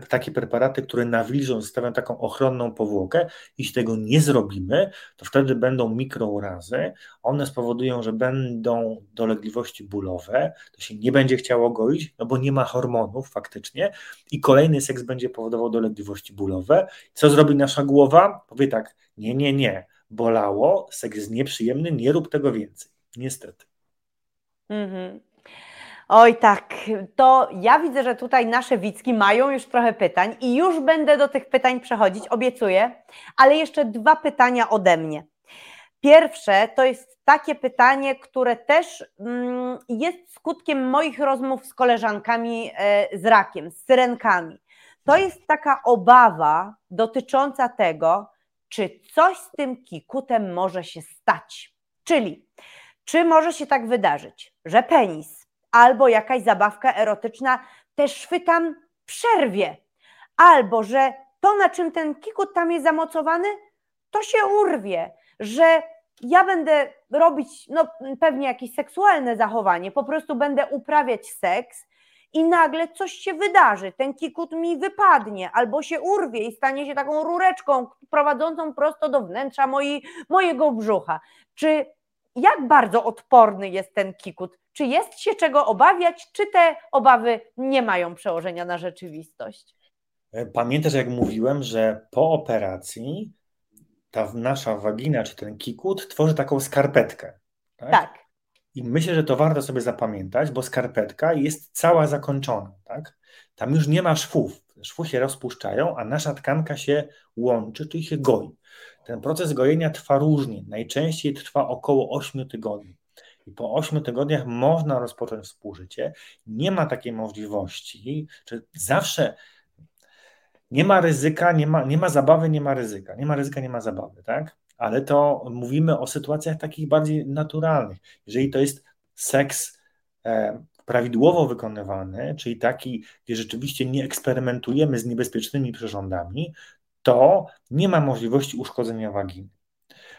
B: takie preparaty, które nawilżą, zostawiają taką ochronną powłokę. Jeśli tego nie zrobimy, to wtedy będą mikrourazy, one spowodują, że będą dolegliwości bólowe, to się nie będzie chciało goić, no bo nie ma hormonów faktycznie i kolejny seks będzie powodował dolegliwości bólowe. Co zrobi nasza głowa? Powie tak, nie, nie, nie, bolało, seks jest nieprzyjemny, nie rób tego więcej. Niestety.
A: Mhm. Oj tak, to ja widzę, że tutaj nasze widzki mają już trochę pytań i już będę do tych pytań przechodzić, obiecuję, ale jeszcze dwa pytania ode mnie. Pierwsze to jest takie pytanie, które też mm, jest skutkiem moich rozmów z koleżankami e, z rakiem, z syrenkami. To jest taka obawa dotycząca tego, czy coś z tym kikutem może się stać. Czyli, czy może się tak wydarzyć, że penis albo jakaś zabawka erotyczna te szwy tam przerwie, albo że to, na czym ten kikut tam jest zamocowany, to się urwie, że ja będę robić no, pewnie jakieś seksualne zachowanie, po prostu będę uprawiać seks i nagle coś się wydarzy, ten kikut mi wypadnie albo się urwie i stanie się taką rureczką prowadzącą prosto do wnętrza mojego brzucha. Czy jak bardzo odporny jest ten kikut? Czy jest się czego obawiać, czy te obawy nie mają przełożenia na rzeczywistość?
B: E, pamiętasz, jak mówiłem, że po operacji ta nasza wagina, czy ten kikut tworzy taką skarpetkę.
A: Tak. tak.
B: I myślę, że to warto sobie zapamiętać, bo skarpetka jest cała zakończona. Tak? Tam już nie ma szwów. Szwy się rozpuszczają, a nasza tkanka się łączy, czyli się goi. Ten proces gojenia trwa różnie. Najczęściej trwa około 8 tygodni. I po 8 tygodniach można rozpocząć współżycie. Nie ma takiej możliwości, czy zawsze nie ma ryzyka, nie ma, nie ma zabawy, nie ma ryzyka. Nie ma ryzyka, nie ma zabawy, tak? Ale to mówimy o sytuacjach takich bardziej naturalnych. Jeżeli to jest seks e, prawidłowo wykonywany, czyli taki, gdzie rzeczywiście nie eksperymentujemy z niebezpiecznymi przyrządami, to nie ma możliwości uszkodzenia waginy.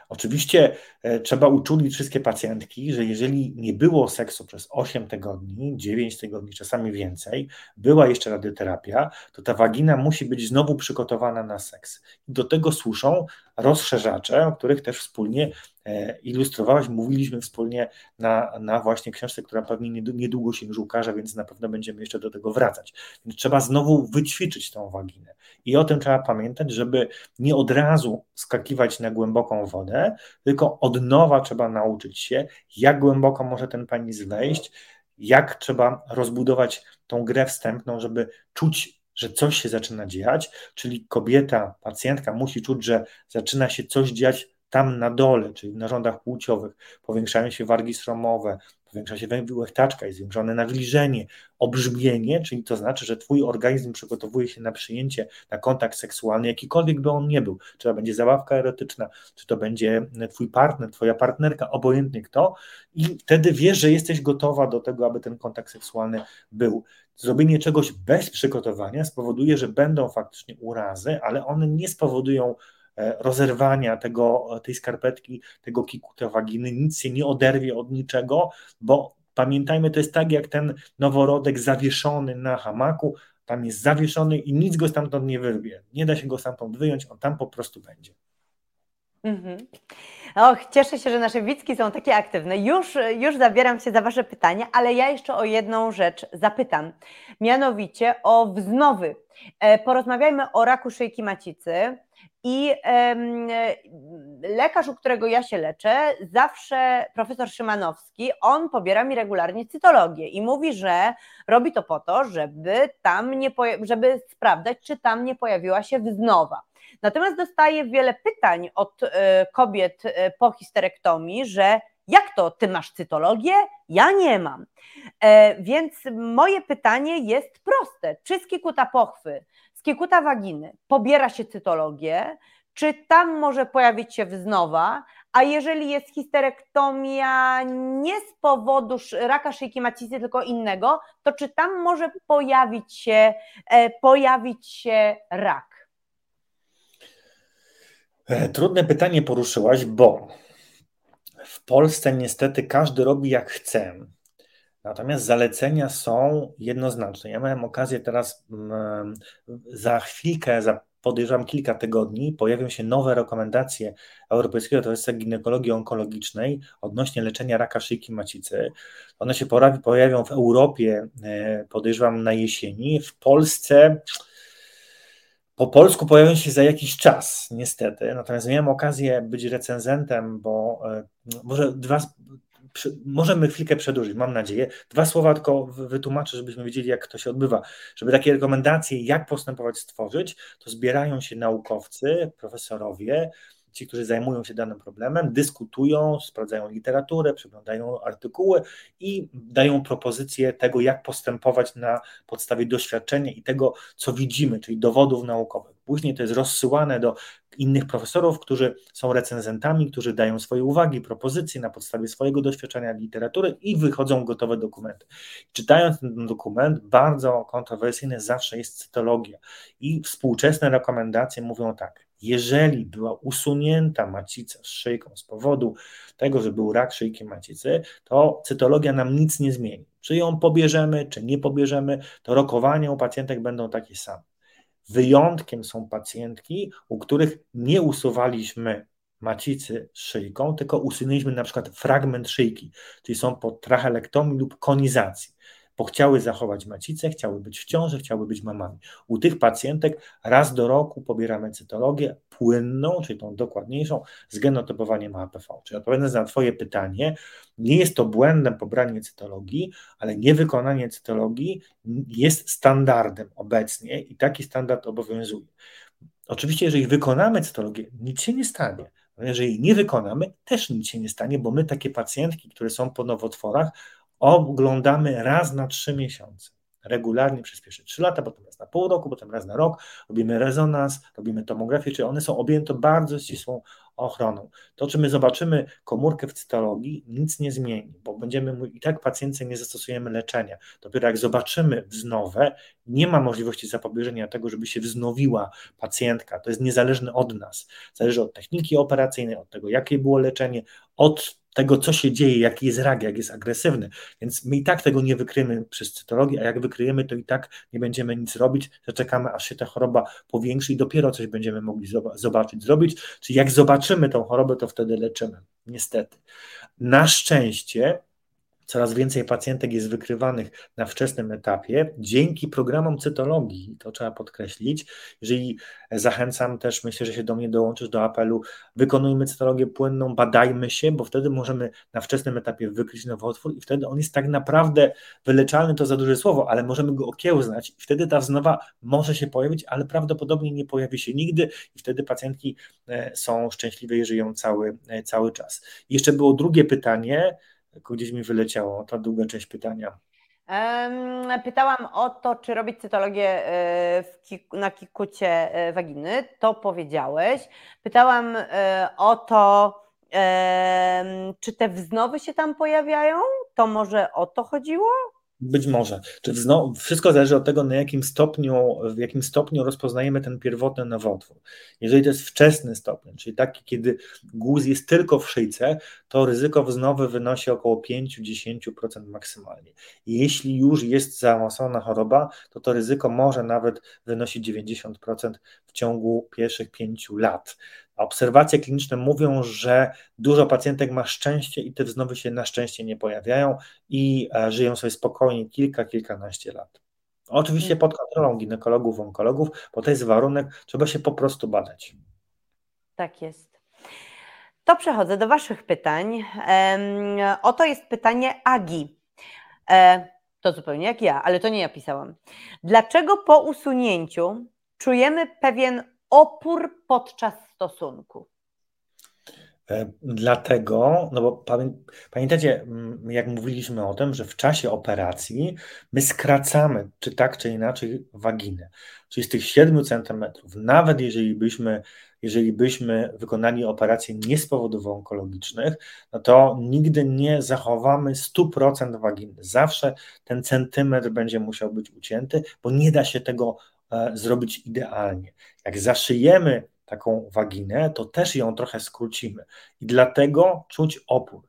B: Oczywiście e, trzeba uczulić wszystkie pacjentki, że jeżeli nie było seksu przez 8 tygodni, 9 tygodni, czasami więcej, była jeszcze radioterapia, to ta wagina musi być znowu przygotowana na seks. I do tego służą rozszerzacze, o których też wspólnie e, ilustrowałaś, mówiliśmy wspólnie na, na właśnie książce, która pewnie niedługo się już ukaże, więc na pewno będziemy jeszcze do tego wracać. Więc trzeba znowu wyćwiczyć tą waginę. I o tym trzeba pamiętać, żeby nie od razu skakiwać na głęboką wodę, tylko od nowa trzeba nauczyć się, jak głęboko może ten penis wejść, jak trzeba rozbudować tą grę wstępną, żeby czuć że coś się zaczyna dziać, czyli kobieta, pacjentka musi czuć, że zaczyna się coś dziać tam na dole, czyli w narządach płciowych, powiększają się wargi stromowe, powiększa się łechtaczka, jest zwiększone nawilżenie, obrzmienie, czyli to znaczy, że twój organizm przygotowuje się na przyjęcie, na kontakt seksualny, jakikolwiek by on nie był. Czy to będzie zabawka erotyczna, czy to będzie twój partner, twoja partnerka, obojętnie kto i wtedy wiesz, że jesteś gotowa do tego, aby ten kontakt seksualny był. Zrobienie czegoś bez przygotowania spowoduje, że będą faktycznie urazy, ale one nie spowodują E, rozerwania tego, tej skarpetki, tego kikuta waginy, nic się nie oderwie od niczego, bo pamiętajmy, to jest tak jak ten noworodek zawieszony na hamaku, tam jest zawieszony i nic go stamtąd nie wyrwie. Nie da się go stamtąd wyjąć, on tam po prostu będzie.
A: Mhm. Och, cieszę się, że nasze widzki są takie aktywne. Już, już zabieram się za Wasze pytania, ale ja jeszcze o jedną rzecz zapytam. Mianowicie o wznowy. E, porozmawiajmy o raku szyjki macicy. I lekarz, u którego ja się leczę, zawsze profesor Szymanowski, on pobiera mi regularnie cytologię i mówi, że robi to po to, żeby tam nie, żeby sprawdzać, czy tam nie pojawiła się wznowa. Natomiast dostaję wiele pytań od e, kobiet e, po histerektomii, że jak to, ty masz cytologię? Ja nie mam. E, więc moje pytanie jest proste. Czy z kikuta pochwy z kiekuta waginy pobiera się cytologię, czy tam może pojawić się wznowa, a jeżeli jest histerektomia nie z powodu raka szyjki macicy, tylko innego, to czy tam może pojawić się, e, pojawić się rak?
B: E, trudne pytanie poruszyłaś, bo w Polsce niestety każdy robi jak chce. Natomiast zalecenia są jednoznaczne. Ja miałem okazję teraz mm, za chwilkę, za podejrzewam kilka tygodni, pojawią się nowe rekomendacje Europejskiego Towarzystwa Ginekologii Onkologicznej odnośnie leczenia raka szyjki macicy. One się pojawią w Europie, e, podejrzewam, na jesieni. W Polsce po polsku pojawią się za jakiś czas, niestety. Natomiast miałem okazję być recenzentem, bo e, może dwa, możemy chwilkę przedłużyć, mam nadzieję. Dwa słowa tylko wytłumaczę, żebyśmy wiedzieli, jak to się odbywa. Żeby takie rekomendacje, jak postępować, stworzyć, to zbierają się naukowcy, profesorowie, ci, którzy zajmują się danym problemem, dyskutują, sprawdzają literaturę, przeglądają artykuły i dają propozycje tego, jak postępować na podstawie doświadczenia i tego, co widzimy, czyli dowodów naukowych. Później to jest rozsyłane do innych profesorów, którzy są recenzentami, którzy dają swoje uwagi, propozycje na podstawie swojego doświadczenia literatury i wychodzą gotowe dokumenty. Czytając ten dokument, bardzo kontrowersyjny zawsze jest cytologia i współczesne rekomendacje mówią tak, jeżeli była usunięta macica z szyjką z powodu tego, że był rak szyjki macicy, to cytologia nam nic nie zmieni. Czy ją pobierzemy, czy nie pobierzemy, to rokowania u pacjentek będą takie same. Wyjątkiem są pacjentki, u których nie usuwaliśmy macicy szyjką, tylko usunęliśmy na przykład fragment szyjki, czyli są po trachelektomii lub konizacji bo chciały zachować macicę, chciały być w ciąży, chciały być mamami. U tych pacjentek raz do roku pobieramy cytologię płynną, czyli tą dokładniejszą, z genotypowaniem HPV. Czyli odpowiadając na Twoje pytanie, nie jest to błędem pobranie cytologii, ale niewykonanie cytologii jest standardem obecnie i taki standard obowiązuje. Oczywiście, jeżeli wykonamy cytologię, nic się nie stanie. Jeżeli nie wykonamy, też nic się nie stanie, bo my takie pacjentki, które są po nowotworach, oglądamy raz na trzy miesiące. Regularnie przez pierwsze trzy lata, potem raz na pół roku, potem raz na rok, robimy rezonans, robimy tomografię, czyli one są objęte bardzo ścisłą ochroną. To, czy my zobaczymy komórkę w cytologii, nic nie zmieni, bo będziemy i tak pacjentce nie zastosujemy leczenia. Dopiero jak zobaczymy wznowę, nie ma możliwości zapobieżenia tego, żeby się wznowiła pacjentka. To jest niezależne od nas. Zależy od techniki operacyjnej, od tego, jakie było leczenie, od tego, co się dzieje, jaki jest rak, jak jest agresywny. Więc my i tak tego nie wykryjemy przez cytologię, a jak wykryjemy, to i tak nie będziemy nic robić, zaczekamy, aż się ta choroba powiększy i dopiero coś będziemy mogli zobaczyć, zrobić. Czyli jak zobaczymy tą chorobę, to wtedy leczymy. Niestety. Na szczęście Coraz więcej pacjentek jest wykrywanych na wczesnym etapie dzięki programom cytologii, to trzeba podkreślić. Jeżeli zachęcam też, myślę, że się do mnie dołączysz do apelu, wykonujmy cytologię płynną, badajmy się, bo wtedy możemy na wczesnym etapie wykryć nowotwór i wtedy on jest tak naprawdę wyleczalny, to za duże słowo, ale możemy go okiełznać i wtedy ta wznowa może się pojawić, ale prawdopodobnie nie pojawi się nigdy i wtedy pacjentki e, są szczęśliwe i żyją cały, e, cały czas. I jeszcze było drugie pytanie, gdzieś mi wyleciało ta długa część pytania.
A: Pytałam o to, czy robić cytologię e, na kikucie e, waginy. To powiedziałeś. Pytałam e, o to, czy te wznowy się tam pojawiają. To może o to chodziło?
B: Być może. Czy znowu, wszystko zależy od tego, na jakim stopniu, w jakim stopniu rozpoznajemy ten pierwotny nowotwór. Jeżeli to jest wczesny stopień, czyli taki, kiedy guz jest tylko w szyjce, to ryzyko wznowy wynosi około 5-10% maksymalnie. Jeśli już jest zaawansowana choroba, to to ryzyko może nawet wynosić 90% w ciągu pierwszych 5 lat. Obserwacje kliniczne mówią, że dużo pacjentek ma szczęście i te wznowy się na szczęście nie pojawiają i e, żyją sobie spokojnie kilka, kilkanaście lat. Oczywiście pod kontrolą ginekologów, onkologów, bo to jest warunek, trzeba się po prostu badać.
A: Tak jest. To przechodzę do Waszych pytań. Oto jest pytanie Agi. E, to zupełnie jak ja, ale to nie ja pisałam. Dlaczego po usunięciu czujemy pewien opór podczas stosunku?
B: E, dlatego, no bo pamiętacie, jak mówiliśmy o tym, że w czasie operacji my skracamy, czy tak, czy inaczej, waginę. Czyli z tych 7 cm, nawet jeżeli byśmy, jeżeli byśmy wykonali operację nie z powodów onkologicznych, no to nigdy nie zachowamy 100% waginy. Zawsze ten centymetr będzie musiał być ucięty, bo nie da się tego zrobić idealnie. Jak zaszyjemy taką waginę, to też ją trochę skrócimy. I dlatego czuć opór.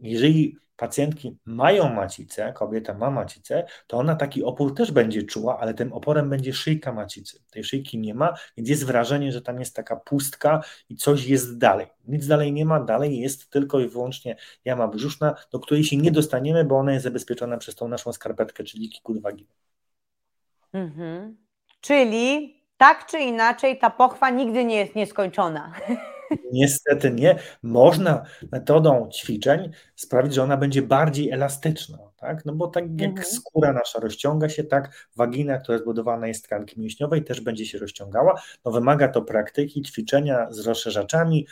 B: Jeżeli pacjentki mają macicę, kobieta ma macicę, to ona taki opór też będzie czuła, ale tym oporem będzie szyjka macicy. Tej szyjki nie ma, więc jest wrażenie, że tam jest taka pustka i coś jest dalej. Nic dalej nie ma, dalej jest tylko i wyłącznie jama brzuszna, do której się nie dostaniemy, bo ona jest zabezpieczona przez tą naszą skarpetkę, czyli kikut waginy.
A: Mhm. Czyli tak czy inaczej ta pochwa nigdy nie jest nieskończona.
B: Niestety nie. Można metodą ćwiczeń sprawić, że ona będzie bardziej elastyczna, tak? No bo tak jak mhm. skóra nasza rozciąga się, tak wagina, która zbudowana jest z tkanki mięśniowej, też będzie się rozciągała. No wymaga to praktyki, ćwiczenia z rozszerzaczami,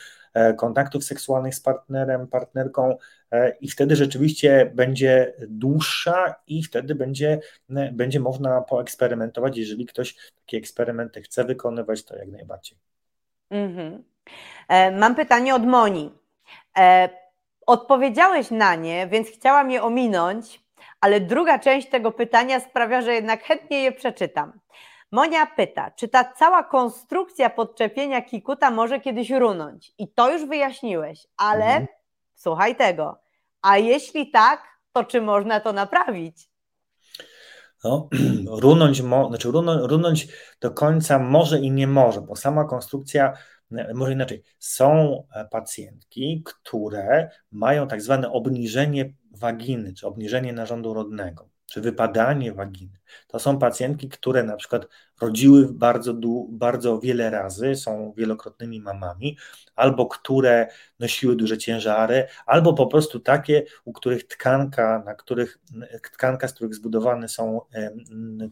B: kontaktów seksualnych z partnerem, partnerką e, i wtedy rzeczywiście będzie dłuższa i wtedy będzie, będzie można poeksperymentować. Jeżeli ktoś takie eksperymenty chce wykonywać, to jak najbardziej. Mhm.
A: E, mam pytanie od Moni. E, odpowiedziałeś na nie, więc chciałam je ominąć, ale druga część tego pytania sprawia, że jednak chętnie je przeczytam. Monia pyta, czy ta cała konstrukcja podczepienia kikuta może kiedyś runąć? I to już wyjaśniłeś, ale mhm. słuchaj tego. A jeśli tak, to czy można to naprawić?
B: No, runąć, mo, znaczy runąć, runąć do końca może i nie może, bo sama konstrukcja może inaczej, są e, pacjentki, które mają tak zwane obniżenie waginy, czy obniżenie narządu rodnego, czy wypadanie waginy. To są pacjentki, które na przykład rodziły bardzo, bardzo wiele razy, są wielokrotnymi mamami, albo które nosiły duże ciężary, albo po prostu takie, u których tkanka, na których tkanka, z których zbudowany są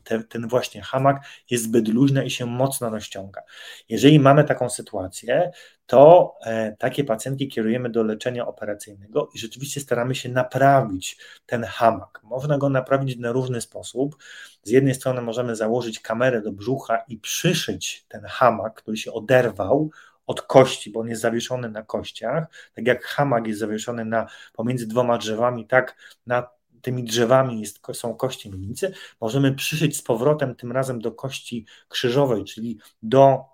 B: te, ten właśnie hamak, jest zbyt luźna i się mocno rozciąga. Jeżeli mamy taką sytuację, to e, takie pacjentki kierujemy do leczenia operacyjnego i rzeczywiście staramy się naprawić ten hamak. Można go naprawić na różny sposób. Z jednej strony możemy założyć kamerę do brzucha i przyszyć ten hamak, który się oderwał od kości, bo on jest zawieszony na kościach. Tak jak hamak jest zawieszony na, pomiędzy dwoma drzewami, tak na tymi drzewami jest, są kości miednicy, możemy przyszyć z powrotem tym razem do kości krzyżowej, czyli do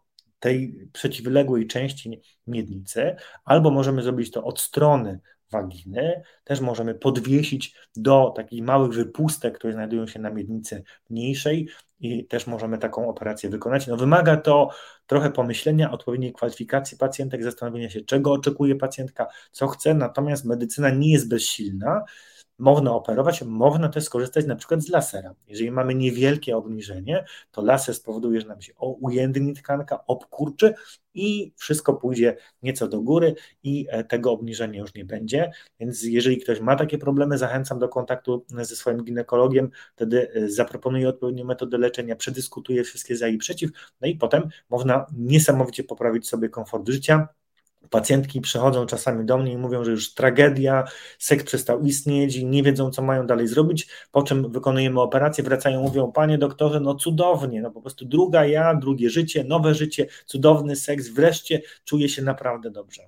B: tej przeciwległej części miednicy, albo możemy zrobić to od strony waginy, też możemy podwiesić do takich małych wypustek, które znajdują się na miednicy mniejszej i też możemy taką operację wykonać. No wymaga to trochę pomyślenia, odpowiedniej kwalifikacji pacjentek, zastanowienia się, czego oczekuje pacjentka, co chce, natomiast medycyna nie jest bezsilna, można operować, można też skorzystać na przykład z lasera. Jeżeli mamy niewielkie obniżenie, to laser spowoduje, że nam się ujędrni tkanka, obkurczy i wszystko pójdzie nieco do góry i e, tego obniżenia już nie będzie. Więc jeżeli ktoś ma takie problemy, zachęcam do kontaktu ze swoim ginekologiem, wtedy e, zaproponuję odpowiednią metodę leczenia, przedyskutuję wszystkie za i przeciw, no i potem można niesamowicie poprawić sobie komfort życia, Pacjentki przychodzą czasami do mnie i mówią, że już tragedia, seks przestał istnieć i nie wiedzą, co mają dalej zrobić, po czym wykonujemy operację, wracają, mówią, panie doktorze, no cudownie, no po prostu druga ja, drugie życie, nowe życie, cudowny seks, wreszcie czuję się naprawdę dobrze.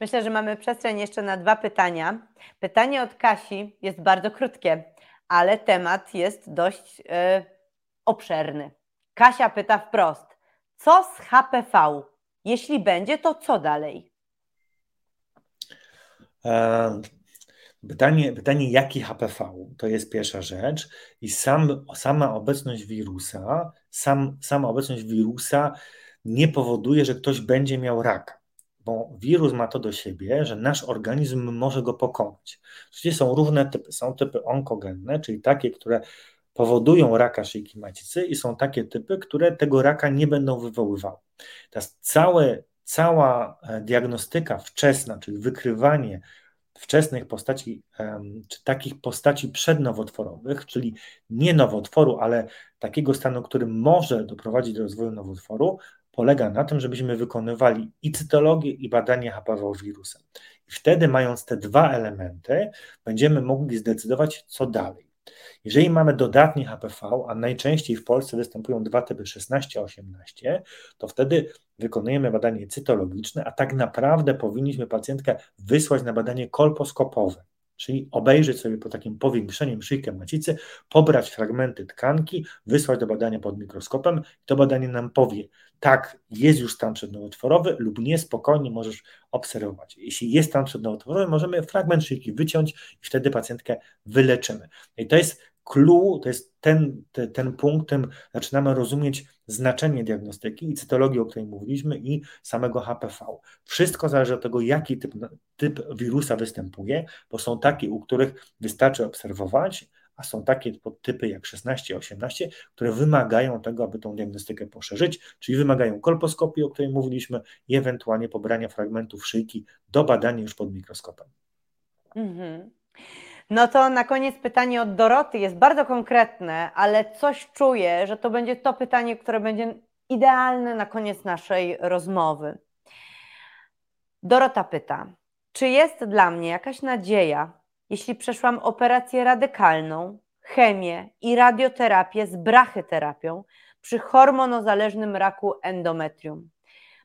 A: Myślę, że mamy przestrzeń jeszcze na dwa pytania. Pytanie od Kasi jest bardzo krótkie, ale temat jest dość yy, obszerny. Kasia pyta wprost, co z HPV? Jeśli będzie, to co dalej?
B: E, pytanie, pytanie, jaki HPV? To jest pierwsza rzecz. I sam, sama obecność wirusa, sam, sama obecność wirusa nie powoduje, że ktoś będzie miał raka. Bo wirus ma to do siebie, że nasz organizm może go pokonać. Są różne typy. Są typy onkogenne, czyli takie, które powodują raka szyjki macicy i są takie typy, które tego raka nie będą wywoływały. Teraz całe, cała e, diagnostyka wczesna, czyli wykrywanie wczesnych postaci, czy takich postaci przednowotworowych, czyli nie nowotworu, ale takiego stanu, który może doprowadzić do rozwoju nowotworu, polega na tym, żebyśmy wykonywali i cytologię, i badanie HPV wirusem. I wtedy, mając te dwa elementy, będziemy mogli zdecydować, co dalej. Jeżeli mamy dodatni HPV, a najczęściej w Polsce występują dwa typy 16-18, to wtedy wykonujemy badanie cytologiczne, a tak naprawdę powinniśmy pacjentkę wysłać na badanie kolposkopowe, Czyli obejrzeć sobie po takim powiększeniem szyjkę macicy, pobrać fragmenty tkanki, wysłać do badania pod mikroskopem to badanie nam powie, tak, jest już stan przednowotworowy lub nie, spokojnie możesz obserwować. Jeśli jest stan przednowotworowy, możemy fragment szyjki wyciąć i wtedy pacjentkę wyleczymy. I to jest clue, to jest ten, ten, ten punkt, tym zaczynamy rozumieć znaczenie diagnostyki i cytologii, o której mówiliśmy, i samego HPV. Wszystko zależy od tego, jaki typ, typ wirusa występuje, bo są takie, u których wystarczy obserwować, a są takie typy jak 16, 18, które wymagają tego, aby tą diagnostykę poszerzyć, czyli wymagają kolposkopii, o której mówiliśmy, i ewentualnie pobrania fragmentów szyjki do badania już pod mikroskopem. Mhm.
A: No to na koniec pytanie od Doroty jest bardzo konkretne, ale coś czuję, że to będzie to pytanie, które będzie idealne na koniec naszej rozmowy. Dorota pyta, czy jest dla mnie jakaś nadzieja, jeśli przeszłam operację radykalną, chemię i radioterapię z brachyterapią przy hormonozależnym raku endometrium?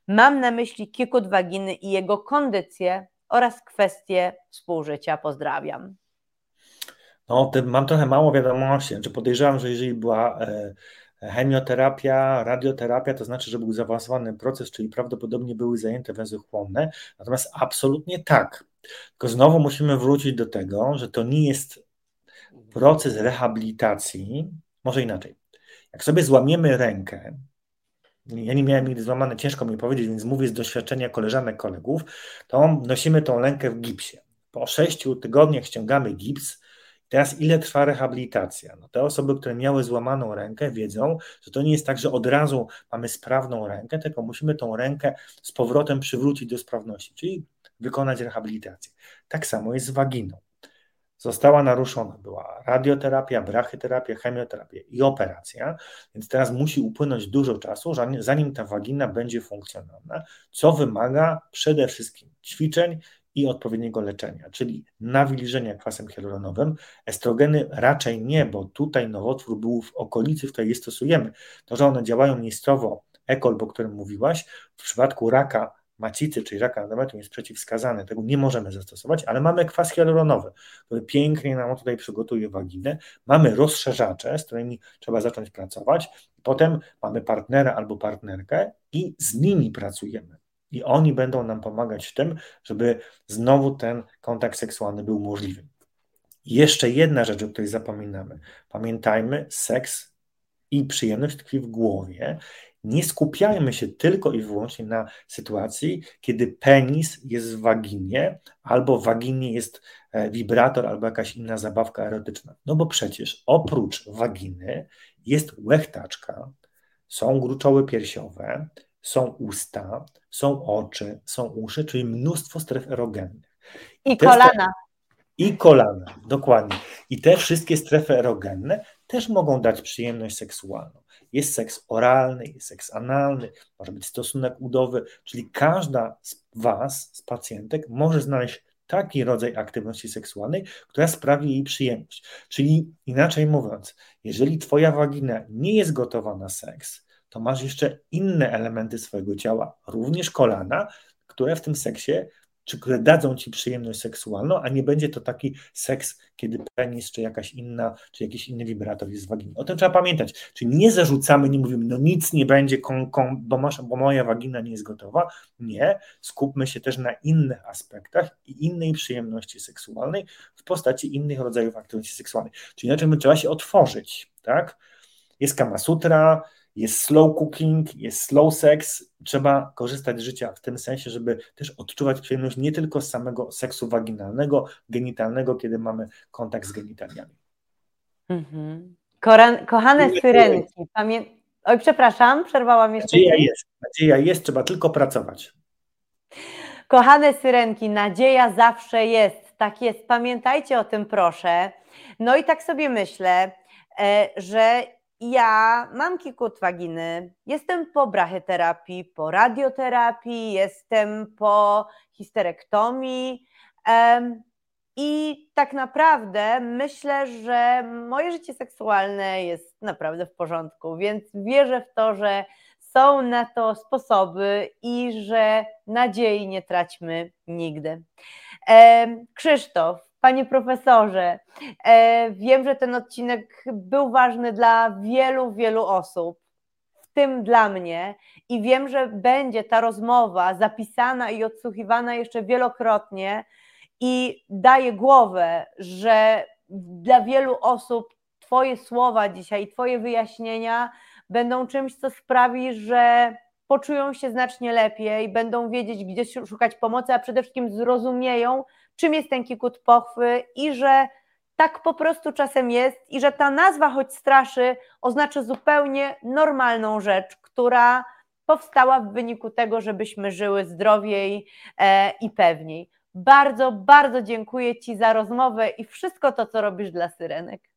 A: Mam na myśli kikut waginy i jego kondycję oraz kwestie współżycia. Pozdrawiam.
B: No, mam trochę mało wiadomości. Znaczy podejrzewam, że jeżeli była e, chemioterapia, radioterapia, to znaczy, że był zaawansowany proces, czyli prawdopodobnie były zajęte węzły chłonne. Natomiast absolutnie tak. Tylko znowu musimy wrócić do tego, że to nie jest proces rehabilitacji, może inaczej. Jak sobie złamiemy rękę, ja nie miałem nigdy złamane, ciężko mi powiedzieć, więc mówię z doświadczenia koleżanek, kolegów, to nosimy tą rękę w gipsie. Po sześciu tygodniach ściągamy gips, Teraz ile trwa rehabilitacja? No te osoby, które miały złamaną rękę, wiedzą, że to nie jest tak, że od razu mamy sprawną rękę, tylko musimy tą rękę z powrotem przywrócić do sprawności, czyli wykonać rehabilitację. Tak samo jest z waginą. Została naruszona, była radioterapia, brachyterapia, chemioterapia i operacja, więc teraz musi upłynąć dużo czasu, zanim ta wagina będzie funkcjonalna, co wymaga przede wszystkim ćwiczeń i odpowiedniego leczenia, czyli nawilżenia kwasem hialuronowym. Estrogeny raczej nie, bo tutaj nowotwór był w okolicy, w której je stosujemy. To, że one działają miejscowo, ekol, o którym mówiłaś, w przypadku raka macicy, czyli raka endometrium jest przeciwwskazany, tego nie możemy zastosować, ale mamy kwas hialuronowy, który pięknie nam tutaj przygotuje waginę. Mamy rozszerzacze, z którymi trzeba zacząć pracować. Potem mamy partnera albo partnerkę i z nimi pracujemy i oni będą nam pomagać w tym, żeby znowu ten kontakt seksualny był możliwy. Jeszcze jedna rzecz, o której zapominamy. Pamiętajmy, seks i przyjemność tkwi w głowie. Nie skupiajmy się tylko i wyłącznie na sytuacji, kiedy penis jest w waginie, albo w waginie jest e, wibrator, albo jakaś inna zabawka erotyczna. No bo przecież oprócz waginy jest łechtaczka, są gruczoły piersiowe, są usta, są oczy, są uszy, czyli mnóstwo stref erogennych.
A: I kolana.
B: I kolana, dokładnie. I te wszystkie strefy erogenne też mogą dać przyjemność seksualną. Jest seks oralny, jest seks analny, może być stosunek udowy, czyli każda z Was, z pacjentek, może znaleźć taki rodzaj aktywności seksualnej, która sprawi jej przyjemność. Czyli inaczej mówiąc, jeżeli Twoja wagina nie jest gotowa na seks, to masz jeszcze inne elementy swojego ciała, również kolana, które w tym seksie, czy które dadzą ci przyjemność seksualną, a nie będzie to taki seks, kiedy penis, czy jakaś inna, czy jakiś inny wibrator jest w waginie. O tym trzeba pamiętać. Czyli nie zarzucamy, nie mówimy, no nic nie będzie, bo, masz, bo moja wagina nie jest gotowa. Nie. Skupmy się też na innych aspektach i innej przyjemności seksualnej w postaci innych rodzajów aktywności seksualnej. Czyli inaczej trzeba się otworzyć, tak? Jest Kama Sutra, jest slow cooking, jest slow sex. Trzeba korzystać z życia w tym sensie, żeby też odczuwać przyjemność nie tylko z samego seksu waginalnego, genitalnego, kiedy mamy kontakt z genitaliami.
A: Mhm. Koran, kochane syrenki, pamię... Oj, przepraszam, przerwałam jeszcze.
B: Nadzieja jest, nadzieja jest, trzeba tylko pracować.
A: Kochane syrenki, nadzieja zawsze jest. Tak jest, pamiętajcie o tym, proszę. No i tak sobie myślę, e, że ja mam kikut waginy, jestem po brachyterapii, po radioterapii, jestem po histerektomii i tak naprawdę myślę, że moje życie seksualne jest naprawdę w porządku, więc wierzę w to, że są na to sposoby i że nadziei nie traćmy nigdy. Krzysztof, Panie profesorze, e, wiem, że ten odcinek był ważny dla wielu, wielu osób, w tym dla mnie, i wiem, że będzie ta rozmowa zapisana i odsłuchiwana jeszcze wielokrotnie i daje głowę, że dla wielu osób Twoje słowa dzisiaj, Twoje wyjaśnienia będą czymś, co sprawi, że poczują się znacznie lepiej, będą wiedzieć, gdzie szukać pomocy, a przede wszystkim zrozumieją, czym jest ten kikut pochwy i że tak po prostu czasem jest i że ta nazwa, choć straszy, oznacza zupełnie normalną rzecz, która powstała w wyniku tego, żebyśmy żyły zdrowiej e, i pewniej. Bardzo, bardzo dziękuję Ci za rozmowę i wszystko to, co robisz dla Syrenek.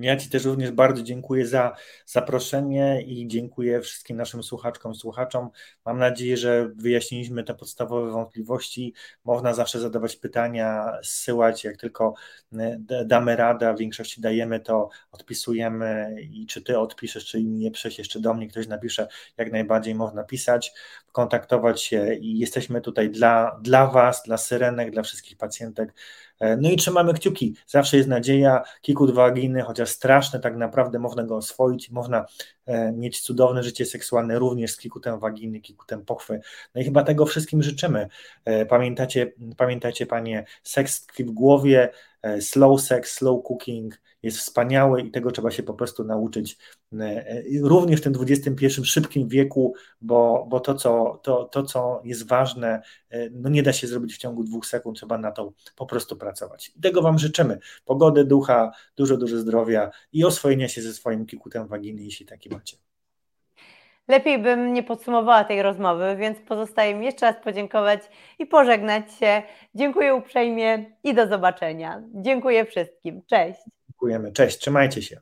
B: Ja Ci też również bardzo dziękuję za zaproszenie i dziękuję wszystkim naszym słuchaczkom, słuchaczom. Mam nadzieję, że wyjaśniliśmy te podstawowe wątpliwości. Można zawsze zadawać pytania, zsyłać, jak tylko e, damy radę, w większości dajemy to, odpisujemy i czy Ty odpiszesz, czy nie przejść jeszcze do mnie, ktoś napisze, jak najbardziej można pisać, kontaktować się i jesteśmy tutaj dla, dla Was, dla syrenek, dla wszystkich pacjentek no i trzymamy kciuki, zawsze jest nadzieja, kikut waginy, chociaż straszne, tak naprawdę można go oswoić, można e, mieć cudowne życie seksualne również z kikutem waginy, kikutem pochwy. No i chyba tego wszystkim życzymy. E, pamiętacie, pamiętajcie panie, seks w głowie, slow sex, slow cooking, jest wspaniały i tego trzeba się po prostu nauczyć e, również w tym XXI szybkim wieku, bo, bo to, co, to, to, co jest ważne, e, no nie da się zrobić w ciągu dwóch sekund, trzeba na to po prostu pracować. I tego Wam życzymy. Pogody, ducha, dużo, dużo zdrowia i oswojenia się ze swoim kikutem waginy, jeśli taki macie.
A: Lepiej bym nie podsumowała tej rozmowy, więc pozostaje mi jeszcze raz podziękować i pożegnać się. Dziękuję uprzejmie i do zobaczenia. Dziękuję wszystkim. Cześć.
B: Dziękujemy. Cześć, trzymajcie się.